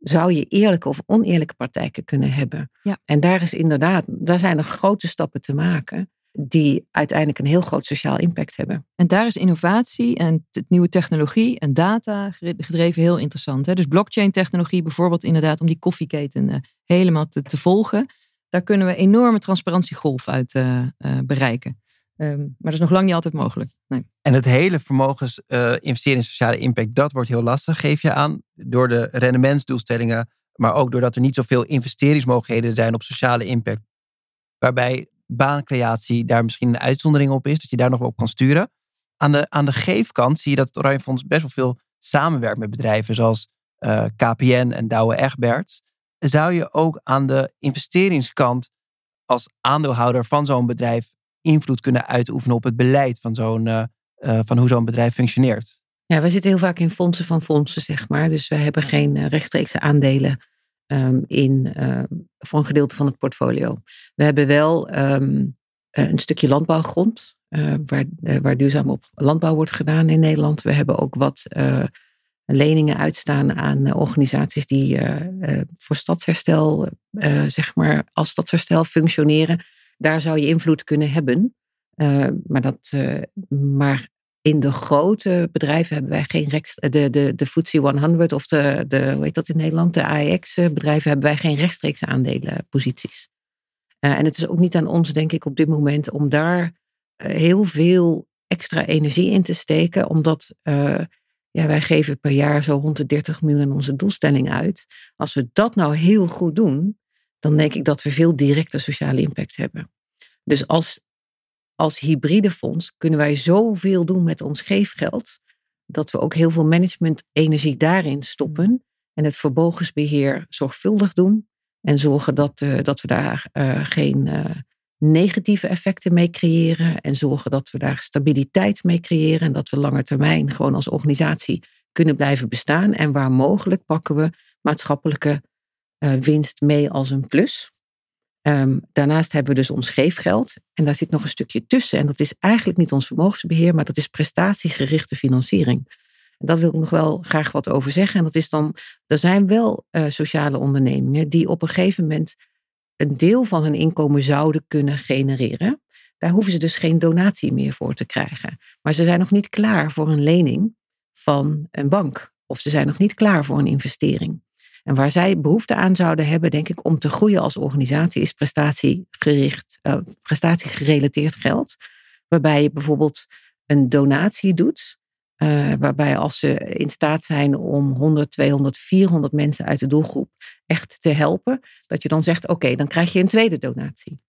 zou je eerlijke of oneerlijke praktijken kunnen hebben. Ja. En daar is inderdaad, daar zijn er grote stappen te maken die uiteindelijk een heel groot sociaal impact hebben. En daar is innovatie en nieuwe technologie en data gedreven heel interessant. Hè? Dus blockchain technologie bijvoorbeeld inderdaad om die koffieketen uh, helemaal te, te, volgen. Daar kunnen we enorme transparantiegolf uit uh, uh, bereiken. Um, maar dat is nog lang niet altijd mogelijk. Nee. En het hele vermogens uh, investeren in sociale impact, dat wordt heel lastig, geef je aan. Door de rendementsdoelstellingen, maar ook doordat er niet zoveel investeringsmogelijkheden zijn op sociale impact. Waarbij baancreatie daar misschien een uitzondering op is, dat je daar nog wel op kan sturen. Aan de, aan de geefkant zie je dat het Oranje Fonds best wel veel samenwerkt met bedrijven zoals uh, KPN en Douwe Egberts. Zou je ook aan de investeringskant als aandeelhouder van zo'n bedrijf invloed kunnen uitoefenen op het beleid van, zo'n, uh, uh, van hoe zo'n bedrijf functioneert? Ja, wij zitten heel vaak in fondsen van fondsen, zeg maar. Dus we hebben geen rechtstreekse aandelen um, in, voor een gedeelte van het portfolio. We hebben wel um, een stukje landbouwgrond, waar, waar duurzaam op landbouw wordt gedaan in Nederland. We hebben ook wat leningen uitstaan aan organisaties die voor stadsherstel, zeg maar, als stadsherstel functioneren daar zou je invloed kunnen hebben. Maar, dat, maar in de grote bedrijven hebben wij geen rechts, de, de, de FTSE 100 of de, de, hoe heet dat in Nederland, de AEX-bedrijven hebben wij geen rechtstreekse aandelenposities. Uh, en het is ook niet aan ons, denk ik, op dit moment om daar heel veel extra energie in te steken, omdat ja, wij geven per jaar zo rond de 30 miljoen aan onze doelstelling uit. Als we dat nou heel goed doen, dan denk ik dat we veel directe sociale impact hebben. Dus als, als hybride fonds kunnen wij zoveel doen met ons geefgeld, dat we ook heel veel management-energie daarin stoppen en het vermogensbeheer zorgvuldig doen En zorgen dat, uh, dat we daar uh, geen uh, negatieve effecten mee creëren. En zorgen dat we daar stabiliteit mee creëren. En dat we langer termijn gewoon als organisatie kunnen blijven bestaan. En waar mogelijk pakken we maatschappelijke winst mee als een plus. Um, daarnaast hebben we dus ons geefgeld. En daar zit nog een stukje tussen. En dat is eigenlijk niet ons vermogensbeheer, maar dat is prestatiegerichte financiering. En daar wil ik nog wel graag wat over zeggen. En dat is dan, er zijn wel uh, sociale ondernemingen die op een gegeven moment een deel van hun inkomen zouden kunnen genereren. Daar hoeven ze dus geen donatie meer voor te krijgen. Maar ze zijn nog niet klaar voor een lening van een bank. Of ze zijn nog niet klaar voor een investering. En waar zij behoefte aan zouden hebben, denk ik, om te groeien als organisatie, is prestatiegericht, uh, prestatiegerelateerd geld. Waarbij je bijvoorbeeld een donatie doet. Uh, waarbij als ze in staat zijn om 100, 200, 400 mensen uit de doelgroep echt te helpen, dat je dan zegt: oké, dan krijg je een tweede donatie.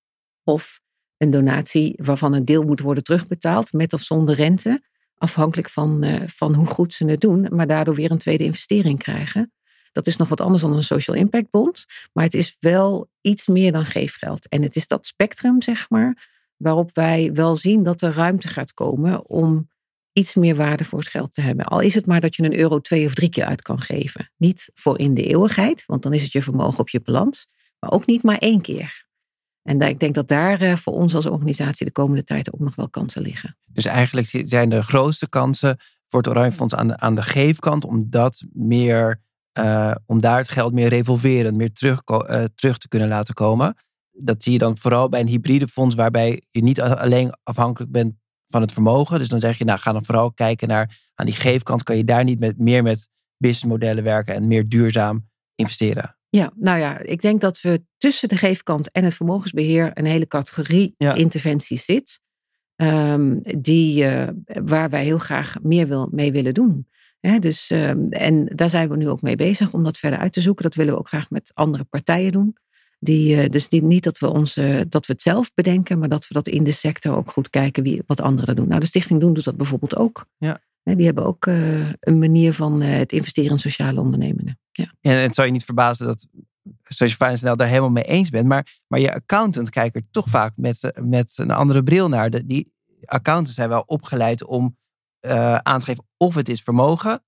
Of een donatie waarvan een deel moet worden terugbetaald met of zonder rente, afhankelijk van, uh, van hoe goed ze het doen, maar daardoor weer een tweede investering krijgen. Dat is nog wat anders dan een social impact bond. Maar het is wel iets meer dan geefgeld. En het is dat spectrum, zeg maar, waarop wij wel zien dat er ruimte gaat komen om iets meer waarde voor het geld te hebben. Al is het maar dat je een euro twee of drie keer uit kan geven. Niet voor in de eeuwigheid, want dan is het je vermogen op je balans. Maar ook niet maar één keer. En ik denk dat daar eh, voor ons als organisatie de komende tijd ook nog wel kansen liggen. Dus eigenlijk zijn de grootste kansen voor het Oranje Fonds aan de, aan de geefkant, omdat meer uh, om daar het geld meer revolverend, meer terug, uh, terug te kunnen laten komen. Dat zie je dan vooral bij een hybride fonds, waarbij je niet alleen afhankelijk bent van het vermogen. Dus dan zeg je, nou ga dan vooral kijken naar aan die geefkant, kan je daar niet met, meer met businessmodellen werken en meer duurzaam investeren. Ja, nou ja, ik denk dat we tussen de geefkant en het vermogensbeheer een hele categorie ja. interventies zit. Um, die, uh, waar wij heel graag meer wil, mee willen doen dus, ehm, en daar zijn we nu ook mee bezig om dat verder uit te zoeken. Dat willen we ook graag met andere partijen doen. Die, uh, dus niet, niet dat, we ons, dat we het zelf bedenken, maar dat we dat in de sector ook goed kijken wie, wat anderen doen. Nou, de Stichting Doen doet dat bijvoorbeeld ook. Ja. die hebben ook uh, een manier van het investeren in sociale ondernemingen. Ja. En het zou je niet verbazen dat Social Finance NL daar helemaal mee eens bent. Maar, maar je accountant kijkt er toch vaak met, met een andere bril naar. De, die accountants zijn wel opgeleid om uh, aan te geven of het is vermogen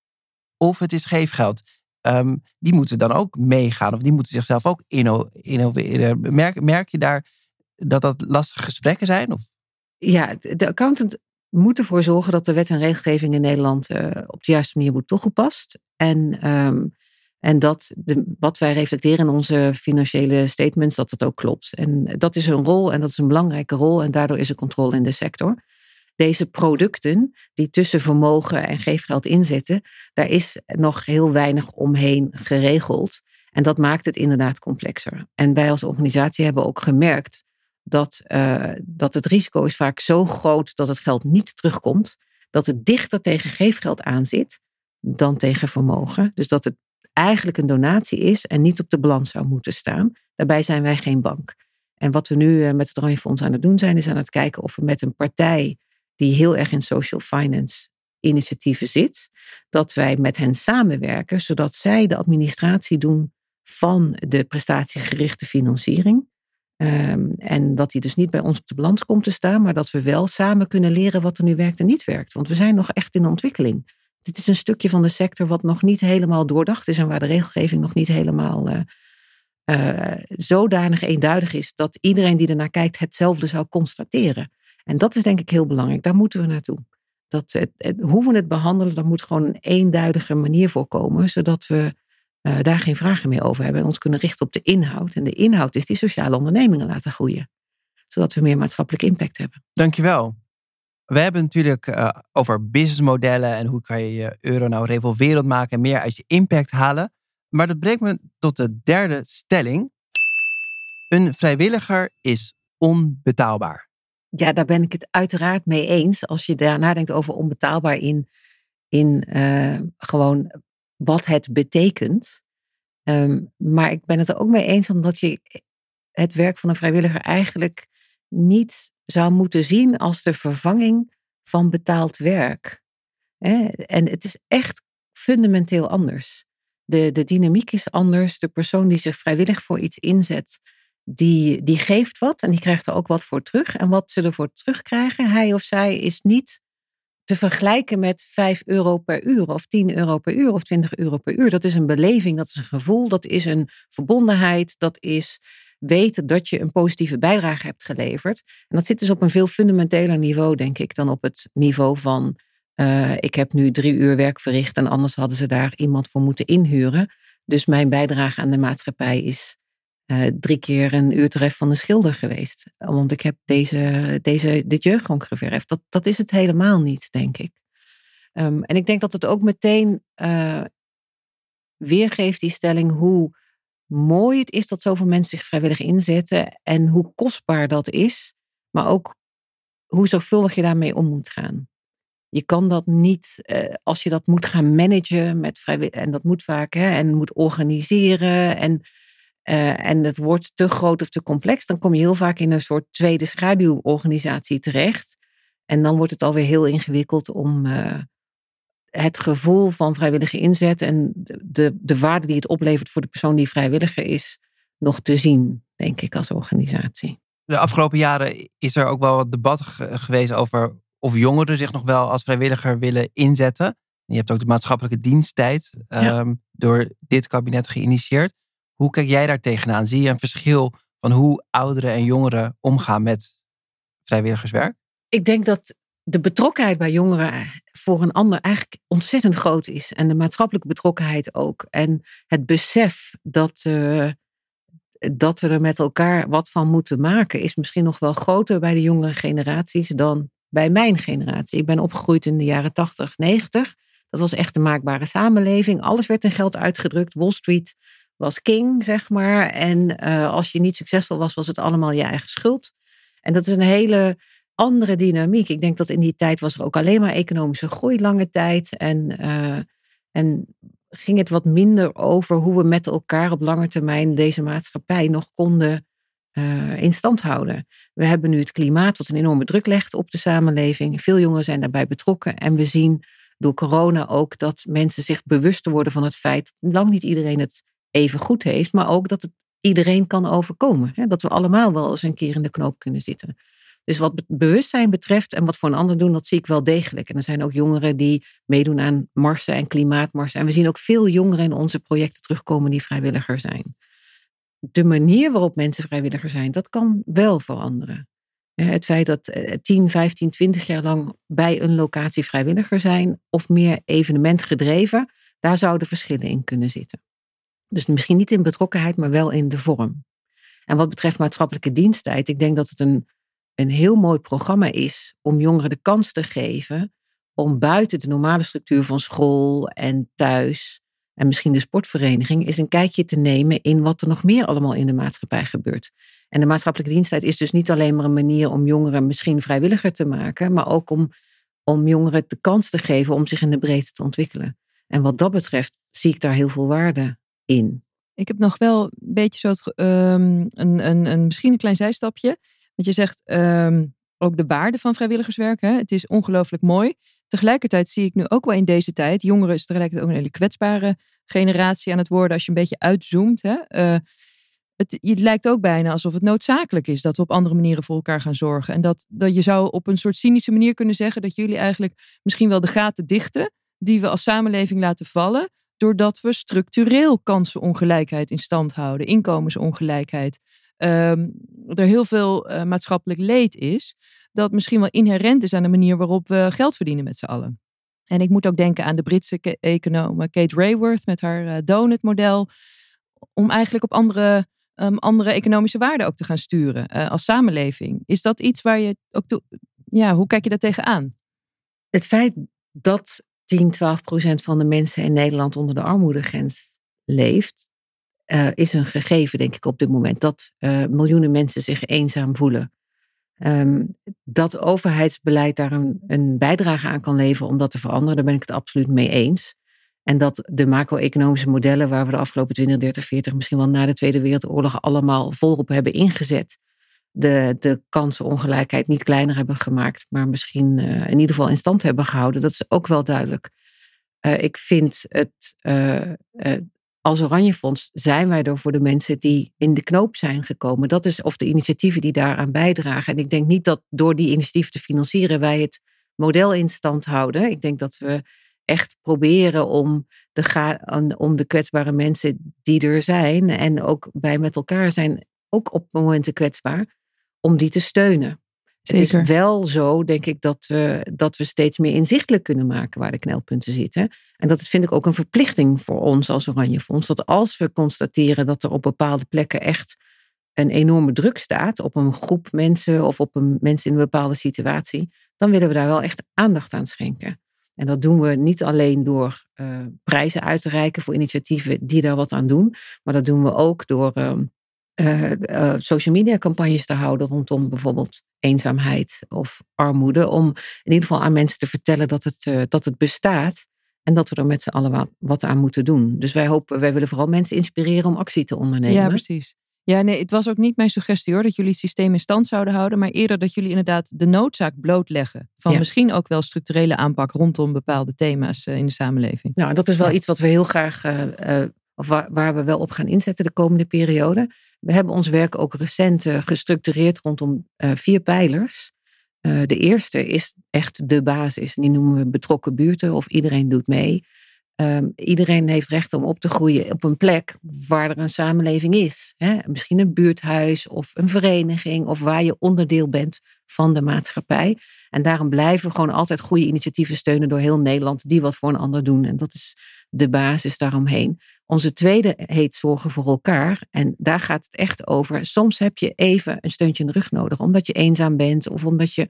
of het is geefgeld. Um, die moeten dan ook meegaan of die moeten zichzelf ook innoveren. Merk, merk je daar dat dat lastige gesprekken zijn? Of? Ja, de accountant moet ervoor zorgen dat de wet en regelgeving in Nederland uh, op de juiste manier wordt toegepast. En, um, en dat de, wat wij reflecteren in onze financiële statements, dat het ook klopt. En dat is hun rol en dat is een belangrijke rol. En daardoor is er controle in de sector deze producten die tussen vermogen en geefgeld inzetten, daar is nog heel weinig omheen geregeld. En dat maakt het inderdaad complexer. En wij als organisatie hebben ook gemerkt dat, uh, dat het risico is vaak zo groot dat het geld niet terugkomt, dat het dichter tegen geefgeld aanzit dan tegen vermogen. Dus dat het eigenlijk een donatie is en niet op de balans zou moeten staan. Daarbij zijn wij geen bank. En wat we nu eh, met het Oranje aan het doen zijn, is aan het kijken of we met een partij die heel erg in social finance initiatieven zit, dat wij met hen samenwerken, zodat zij de administratie doen van de prestatiegerichte financiering. Um, en dat die dus niet bij ons op de balans komt te staan, maar dat we wel samen kunnen leren wat er nu werkt en niet werkt. Want we zijn nog echt in ontwikkeling. Dit is een stukje van de sector wat nog niet helemaal doordacht is en waar de regelgeving nog niet helemaal uh, uh, zodanig eenduidig is dat iedereen die ernaar kijkt hetzelfde zou constateren. En dat is denk ik heel belangrijk. Daar moeten we naartoe. Dat hoe we het behandelen, daar moet gewoon een eenduidige manier voor komen, zodat we uh, daar geen vragen meer over hebben en ons kunnen richten op de inhoud. En de inhoud is die sociale ondernemingen laten groeien, zodat we meer maatschappelijk impact hebben. Dankjewel. We hebben natuurlijk uh, over businessmodellen en hoe kan je je euro nou revolverend maken en meer uit je impact halen. Maar dat brengt me tot de derde stelling. Een vrijwilliger is onbetaalbaar. Ja, daar ben ik het uiteraard mee eens. Als je daar nadenkt over onbetaalbaar in, in uh, gewoon wat het betekent. Um, maar ik ben het er ook mee eens omdat je het werk van een vrijwilliger eigenlijk niet zou moeten zien als de vervanging van betaald werk. En het is echt fundamenteel anders. De, de dynamiek is anders. De persoon die zich vrijwillig voor iets inzet, die, die geeft wat en die krijgt er ook wat voor terug. En wat ze ervoor terugkrijgen, hij of zij, is niet te vergelijken met 5 euro per uur of 10 euro per uur of 20 euro per uur. Dat is een beleving, dat is een gevoel, dat is een verbondenheid, dat is weten dat je een positieve bijdrage hebt geleverd. En dat zit dus op een veel fundamenteler niveau, denk ik, dan op het niveau van uh, ik heb nu drie uur werk verricht en anders hadden ze daar iemand voor moeten inhuren. Dus mijn bijdrage aan de maatschappij is uh, drie keer een uurtref van de schilder geweest. Want ik heb deze, deze, dit jeugdgrond geverfd. Dat, dat is het helemaal niet, denk ik. Um, en ik denk dat het ook meteen uh, weergeeft, die stelling, hoe mooi het is dat zoveel mensen zich vrijwillig inzetten en hoe kostbaar dat is, maar ook hoe zorgvuldig je daarmee om moet gaan. Je kan dat niet, uh, als je dat moet gaan managen met vrijwillig, en dat moet vaak, hè, en moet organiseren en uh, en het wordt te groot of te complex, dan kom je heel vaak in een soort tweede schaduworganisatie terecht. En dan wordt het alweer heel ingewikkeld om uh, het gevoel van vrijwillige inzet en de, de waarde die het oplevert voor de persoon die vrijwilliger is, nog te zien, denk ik, als organisatie. De afgelopen jaren is er ook wel wat debat geweest over of jongeren zich nog wel als vrijwilliger willen inzetten. Je hebt ook de maatschappelijke diensttijd ja. um, door dit kabinet geïnitieerd. Hoe kijk jij daar tegenaan? Zie je een verschil van hoe ouderen en jongeren omgaan met vrijwilligerswerk? Ik denk dat de betrokkenheid bij jongeren voor een ander eigenlijk ontzettend groot is. En de maatschappelijke betrokkenheid ook. En het besef dat, uh, dat we er met elkaar wat van moeten maken, is misschien nog wel groter bij de jongere generaties dan bij mijn generatie. Ik ben opgegroeid in de jaren 80, 90. Dat was echt een maakbare samenleving. Alles werd in geld uitgedrukt. Wall Street was king, zeg maar. En uh, als je niet succesvol was, was het allemaal je eigen schuld. En dat is een hele andere dynamiek. Ik denk dat in die tijd was er ook alleen maar economische groei lange tijd. En, uh, en ging het wat minder over hoe we met elkaar op lange termijn deze maatschappij nog konden uh, in stand houden. We hebben nu het klimaat wat een enorme druk legt op de samenleving. Veel jongeren zijn daarbij betrokken. En we zien door corona ook dat mensen zich bewuster worden van het feit dat lang niet iedereen het even goed heeft, maar ook dat het iedereen kan overkomen. Hè? Dat we allemaal wel eens een keer in de knoop kunnen zitten. Dus wat bewustzijn betreft en wat voor een ander doen, dat zie ik wel degelijk. En er zijn ook jongeren die meedoen aan marsen en klimaatmarsen. En we zien ook veel jongeren in onze projecten terugkomen die vrijwilliger zijn. De manier waarop mensen vrijwilliger zijn, dat kan wel veranderen. Het feit dat 10, 15, 20 jaar lang bij een locatie vrijwilliger zijn of meer evenement gedreven, daar zouden verschillen in kunnen zitten. Dus misschien niet in betrokkenheid, maar wel in de vorm. En wat betreft maatschappelijke diensttijd, ik denk dat het een, een heel mooi programma is om jongeren de kans te geven om buiten de normale structuur van school en thuis en misschien de sportvereniging eens een kijkje te nemen in wat er nog meer allemaal in de maatschappij gebeurt. En de maatschappelijke diensttijd is dus niet alleen maar een manier om jongeren misschien vrijwilliger te maken, maar ook om, om jongeren de kans te geven om zich in de breedte te ontwikkelen. En wat dat betreft zie ik daar heel veel waarde in. Ik heb nog wel een beetje zo het, um, een, een, een, misschien een klein zijstapje. Want je zegt um, ook de waarde van vrijwilligerswerk. Hè? Het is ongelooflijk mooi. Tegelijkertijd zie ik nu ook wel in deze tijd, jongeren is tegelijkertijd ook een hele kwetsbare generatie aan het worden als je een beetje uitzoomt. Hè? Uh, het, het, lijkt ook bijna alsof het noodzakelijk is dat we op andere manieren voor elkaar gaan zorgen. En dat, dat je zou op een soort cynische manier kunnen zeggen dat jullie eigenlijk misschien wel de gaten dichten die we als samenleving laten vallen doordat we structureel kansenongelijkheid in stand houden, inkomensongelijkheid. Um, er heel veel uh, maatschappelijk leed is, dat misschien wel inherent is aan de manier waarop we geld verdienen met z'n allen. En ik moet ook denken aan de Britse econoom Kate Rayworth met haar uh, donut-model, om eigenlijk op andere, um, andere economische waarden ook te gaan sturen uh, als samenleving. Is dat iets waar je ook toe, ja, hoe kijk je daar tegenaan? Het feit dat 10, 12 procent van de mensen in Nederland onder de armoedegrens leeft, uh, is een gegeven, denk ik, op dit moment. Dat uh, miljoenen mensen zich eenzaam voelen. Um, dat overheidsbeleid daar een, een, bijdrage aan kan leveren om dat te veranderen, daar ben ik het absoluut mee eens. En dat de macro-economische modellen waar we de afgelopen 20, 30, 40, misschien wel na de Tweede Wereldoorlog allemaal volop hebben ingezet, de, de kansenongelijkheid niet kleiner hebben gemaakt, maar misschien uh, in ieder geval in stand hebben gehouden. Dat is ook wel duidelijk. Uh, ik vind het uh, als Oranje Fonds zijn wij er voor de mensen die in de knoop zijn gekomen. Dat is of de initiatieven die daaraan bijdragen. En ik denk niet dat door die initiatieven te financieren wij het model in stand houden. Ik denk dat we echt proberen om de, om de kwetsbare mensen die er zijn en ook wij met elkaar zijn ook op momenten kwetsbaar, om die te steunen. Het is wel zo, denk ik, dat we, dat we steeds meer inzichtelijk kunnen maken waar de knelpunten zitten. En dat vind ik ook een verplichting voor ons als Oranje Fonds. Dat als we constateren dat er op bepaalde plekken echt een enorme druk staat op een groep mensen of op een mensen in een bepaalde situatie, dan willen we daar wel echt aandacht aan schenken. En dat doen we niet alleen door uh, prijzen uit te reiken voor initiatieven die daar wat aan doen, maar dat doen we ook door uh, uh, social media campagnes te houden rondom bijvoorbeeld eenzaamheid of armoede. Om in ieder geval aan mensen te vertellen dat het, dat het bestaat en dat we er met z'n allen wat, aan moeten doen. Dus wij hopen, wij willen vooral mensen inspireren om actie te ondernemen. Ja, precies. Ja, nee, het was ook niet mijn suggestie hoor, dat jullie het systeem in stand zouden houden, maar eerder dat jullie inderdaad de noodzaak blootleggen van misschien ook wel structurele aanpak rondom bepaalde thema's in de samenleving. Nou, dat is wel iets wat we heel graag, uh, waar, waar, we wel op gaan inzetten de komende periode. We hebben ons werk ook recent uh, gestructureerd rondom vier pijlers. de eerste is echt de basis, die noemen we betrokken buurten of iedereen doet mee. Ehm, iedereen heeft recht om op te groeien op een plek waar er een samenleving is. Hè? Misschien een buurthuis of een vereniging of waar je onderdeel bent van de maatschappij. En daarom blijven we gewoon altijd goede initiatieven steunen door heel Nederland die wat voor een ander doen. En dat is de basis daaromheen. Onze tweede heet zorgen voor elkaar. En daar gaat het echt over. Soms heb je even een steuntje in de rug nodig, omdat je eenzaam bent of omdat je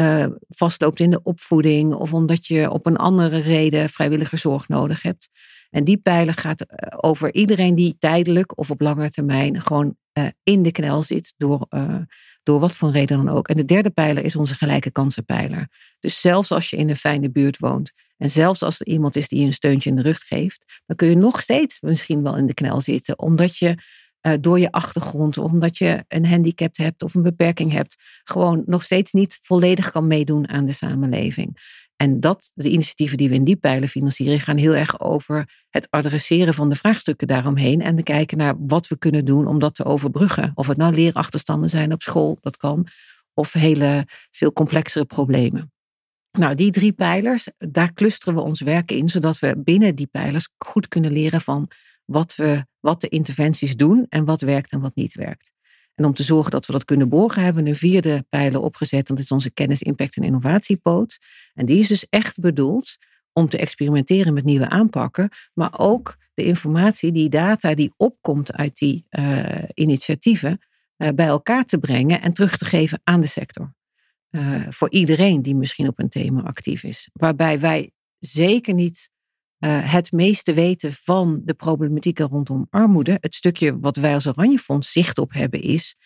uh, vastloopt in de opvoeding of omdat je op een andere reden vrijwilligerzorg nodig hebt. En die pijler gaat eh, over iedereen die tijdelijk of op lange termijn gewoon uh, in de knel zit door, door wat voor reden dan ook. En de derde pijler is onze gelijke kansenpijler. Dus zelfs als je in een fijne buurt woont en zelfs als er iemand is die je een steuntje in de rug geeft, dan kun je nog steeds misschien wel in de knel zitten, omdat je uh, door je achtergrond, omdat je een handicap hebt of een beperking hebt, gewoon nog steeds niet volledig kan meedoen aan de samenleving. En dat, de initiatieven die we in die pijlen financieren, gaan heel erg over het adresseren van de vraagstukken daaromheen en te kijken naar wat we kunnen doen om dat te overbruggen. Of het nou leerachterstanden zijn op school, dat kan, of hele veel complexere problemen. Nou, die drie pijlers, daar clusteren we ons werk in, zodat we binnen die pijlers goed kunnen leren van wat, we, wat de interventies doen en wat werkt en wat niet werkt. En om te zorgen dat we dat kunnen borgen, hebben we een vierde pijler opgezet. Dat is onze kennis, impact en innovatiepoot. En die is dus echt bedoeld om te experimenteren met nieuwe aanpakken, maar ook de informatie, die data die opkomt uit die uh, initiatieven, uh, bij elkaar te brengen en terug te geven aan de sector. Uh, voor iedereen die misschien op een thema actief is. Waarbij wij zeker niet uh, het meeste weten van de problematieken rondom armoede. Het stukje wat wij als Oranje Fonds zicht op hebben is.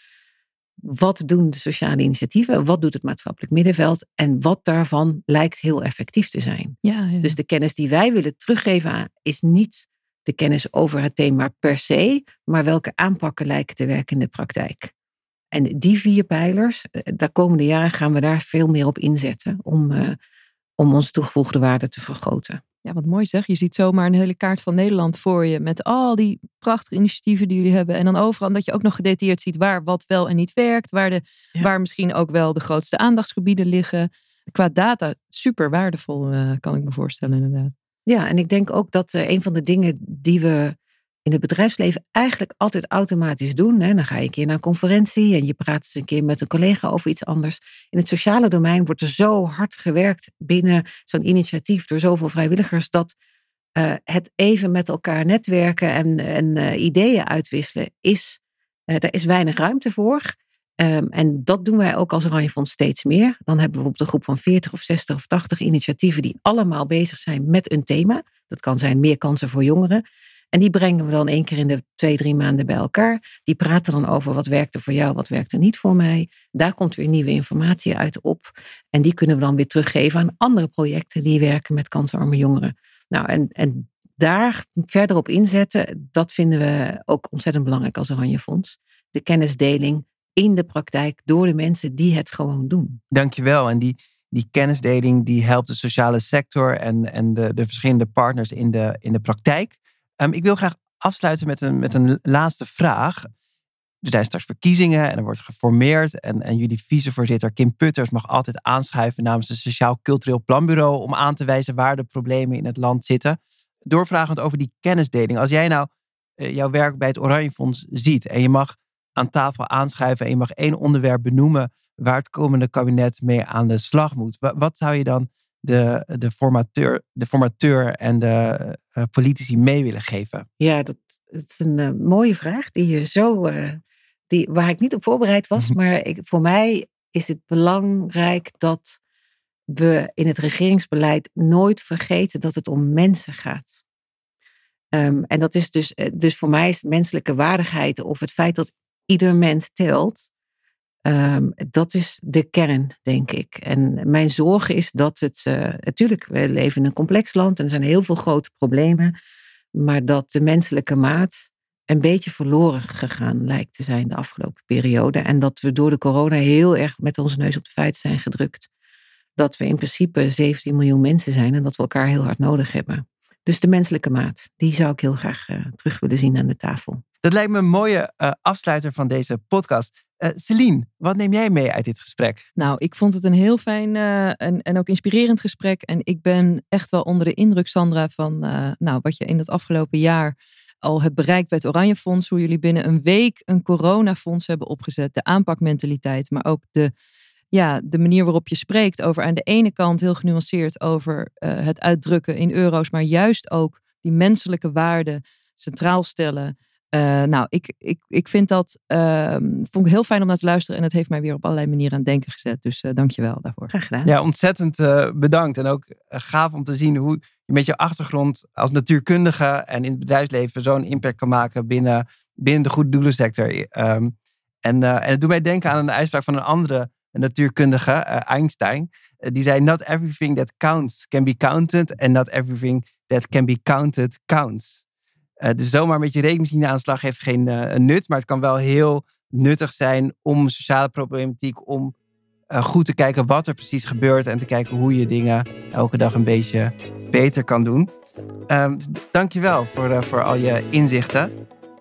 Wat doen de sociale initiatieven? Wat doet het maatschappelijk middenveld? En wat daarvan lijkt heel effectief te zijn. Ja, ja. Dus de kennis die wij willen teruggeven is niet de kennis over het thema per se, maar welke aanpakken lijken te werken in de praktijk. En die vier pijlers, eh, de komende jaren gaan we daar veel meer op inzetten om, uh, om onze toegevoegde waarde te vergroten. Ja, wat mooi zeg. Je ziet zomaar een hele kaart van Nederland voor je. Met al die prachtige initiatieven die jullie hebben. En dan overal dat je ook nog gedetailleerd ziet waar wat wel en niet werkt. Waar, de, waar misschien ook wel de grootste aandachtsgebieden liggen. Qua data super waardevol, uh, kan ik me voorstellen inderdaad. Ja, en ik denk ook dat uh, een van de dingen die we in het bedrijfsleven eigenlijk altijd automatisch doen. Hè. Dan ga je een keer naar een conferentie en je praat eens een keer met een collega over iets anders. In het sociale domein wordt er zo hard gewerkt binnen zo'n initiatief door zoveel vrijwilligers dat uh, het even met elkaar netwerken en, en uh, ideeën uitwisselen is, uh, daar is weinig ruimte voor. Um, en dat doen wij ook als Oranje Fonds steeds meer. Dan hebben we bijvoorbeeld een groep van 40 of 60 of 80 initiatieven die allemaal bezig zijn met een thema. Dat kan zijn meer kansen voor jongeren. En die brengen we dan één keer in de twee, drie maanden bij elkaar. Die praten dan over wat werkte voor jou, wat werkte niet voor mij. Daar komt weer nieuwe informatie uit op. En die kunnen we dan weer teruggeven aan andere projecten die werken met kansarme jongeren. Nou, en, en daar verder op inzetten, dat vinden we ook ontzettend belangrijk als Oranje Fonds. De kennisdeling in de praktijk door de mensen die het gewoon doen. Dankjewel. En die, die kennisdeling die helpt de sociale sector en, en de, de verschillende partners in de, in de praktijk. Um, ik wil graag afsluiten met een, met een laatste vraag. Er zijn straks verkiezingen en er wordt geformeerd. En, en jullie vicevoorzitter Kim Putters mag altijd aanschuiven namens het Sociaal Cultureel Planbureau om aan te wijzen waar de problemen in het land zitten. Doorvragend over die kennisdeling. Als jij nou eh, jouw werk bij het Oranje Fonds ziet en je mag aan tafel aanschuiven en je mag één onderwerp benoemen waar het komende kabinet mee aan de slag moet. Wat, zou je dan de, de, formateur, de formateur en de politici mee willen geven? Ja, dat, dat is een uh, mooie vraag die je zo, uh, die, waar ik niet op voorbereid was. Mhm. maar ik, voor mij is het belangrijk dat we in het regeringsbeleid nooit vergeten dat het om mensen gaat. Um, en dat is dus, dus voor mij is menselijke waardigheid of het feit dat ieder mens telt, um, dat is de kern, denk ik. En mijn zorg is dat het, uh, natuurlijk, we leven in een complex land en er zijn heel veel grote problemen, maar dat de menselijke maat een beetje verloren gegaan lijkt te zijn de afgelopen periode. En dat we door de corona heel erg met onze neus op de feiten zijn gedrukt. Dat we in principe 17 miljoen mensen zijn en dat we elkaar heel hard nodig hebben. Dus de menselijke maat, die zou ik heel graag uh, terug willen zien aan de tafel. Dat lijkt me een mooie uh, afsluiter van deze podcast. Uh, Celine, wat neem jij mee uit dit gesprek? Nou, ik vond het een heel fijn en, en ook inspirerend gesprek. En ik ben echt wel onder de indruk, Sandra, van nou, wat je in het afgelopen jaar al hebt bereikt bij het Oranje Fonds. Hoe jullie binnen een week een coronafonds hebben opgezet. De aanpakmentaliteit, maar ook de ja, de manier waarop je spreekt over aan de ene kant heel genuanceerd over het uitdrukken in euro's, maar juist ook die menselijke waarden centraal stellen. Uh, nou, ik, ik, ik vind dat uh, vond ik heel fijn om naar te luisteren en het heeft mij weer op allerlei manieren aan het denken gezet. Dus uh, dank je wel daarvoor. Graag gedaan. Ja, ontzettend bedankt. En ook gaaf om te zien hoe je met je achtergrond als natuurkundige en in het bedrijfsleven zo'n impact kan maken binnen, binnen de goede doelensector. Um, en, en het doet mij denken aan een uitspraak van een andere natuurkundige, uh, Einstein, uh, die zei: Not everything that counts can be counted, and not everything that can be counted counts. Uh, dus zomaar met je rekenmachine aan de slag heeft geen nut, maar het kan wel heel nuttig zijn om sociale problematiek, om goed te kijken wat er precies gebeurt en te kijken hoe je dingen elke dag een beetje beter kan doen. Um, dus dankjewel voor, voor al je inzichten.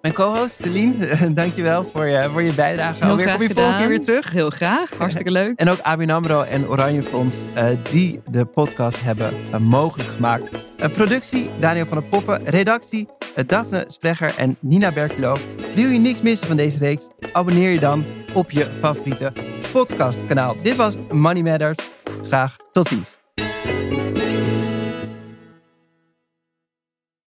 Mijn co-host, Delien, [laughs] dankjewel voor je, voor je bijdrage. Heel Alweer kom je volgende keer weer terug. Heel graag, hartstikke leuk. En ook ABN AMRO en Oranje Fonds, uh, die de podcast hebben uh, mogelijk gemaakt. Uh, productie, Daniel van der Poppen. Redactie, Daphne Splegger en Nina Berkelo. Wil je niks missen van deze reeks? Abonneer je dan op je favoriete podcastkanaal. Dit was Money Matters. Graag tot ziens.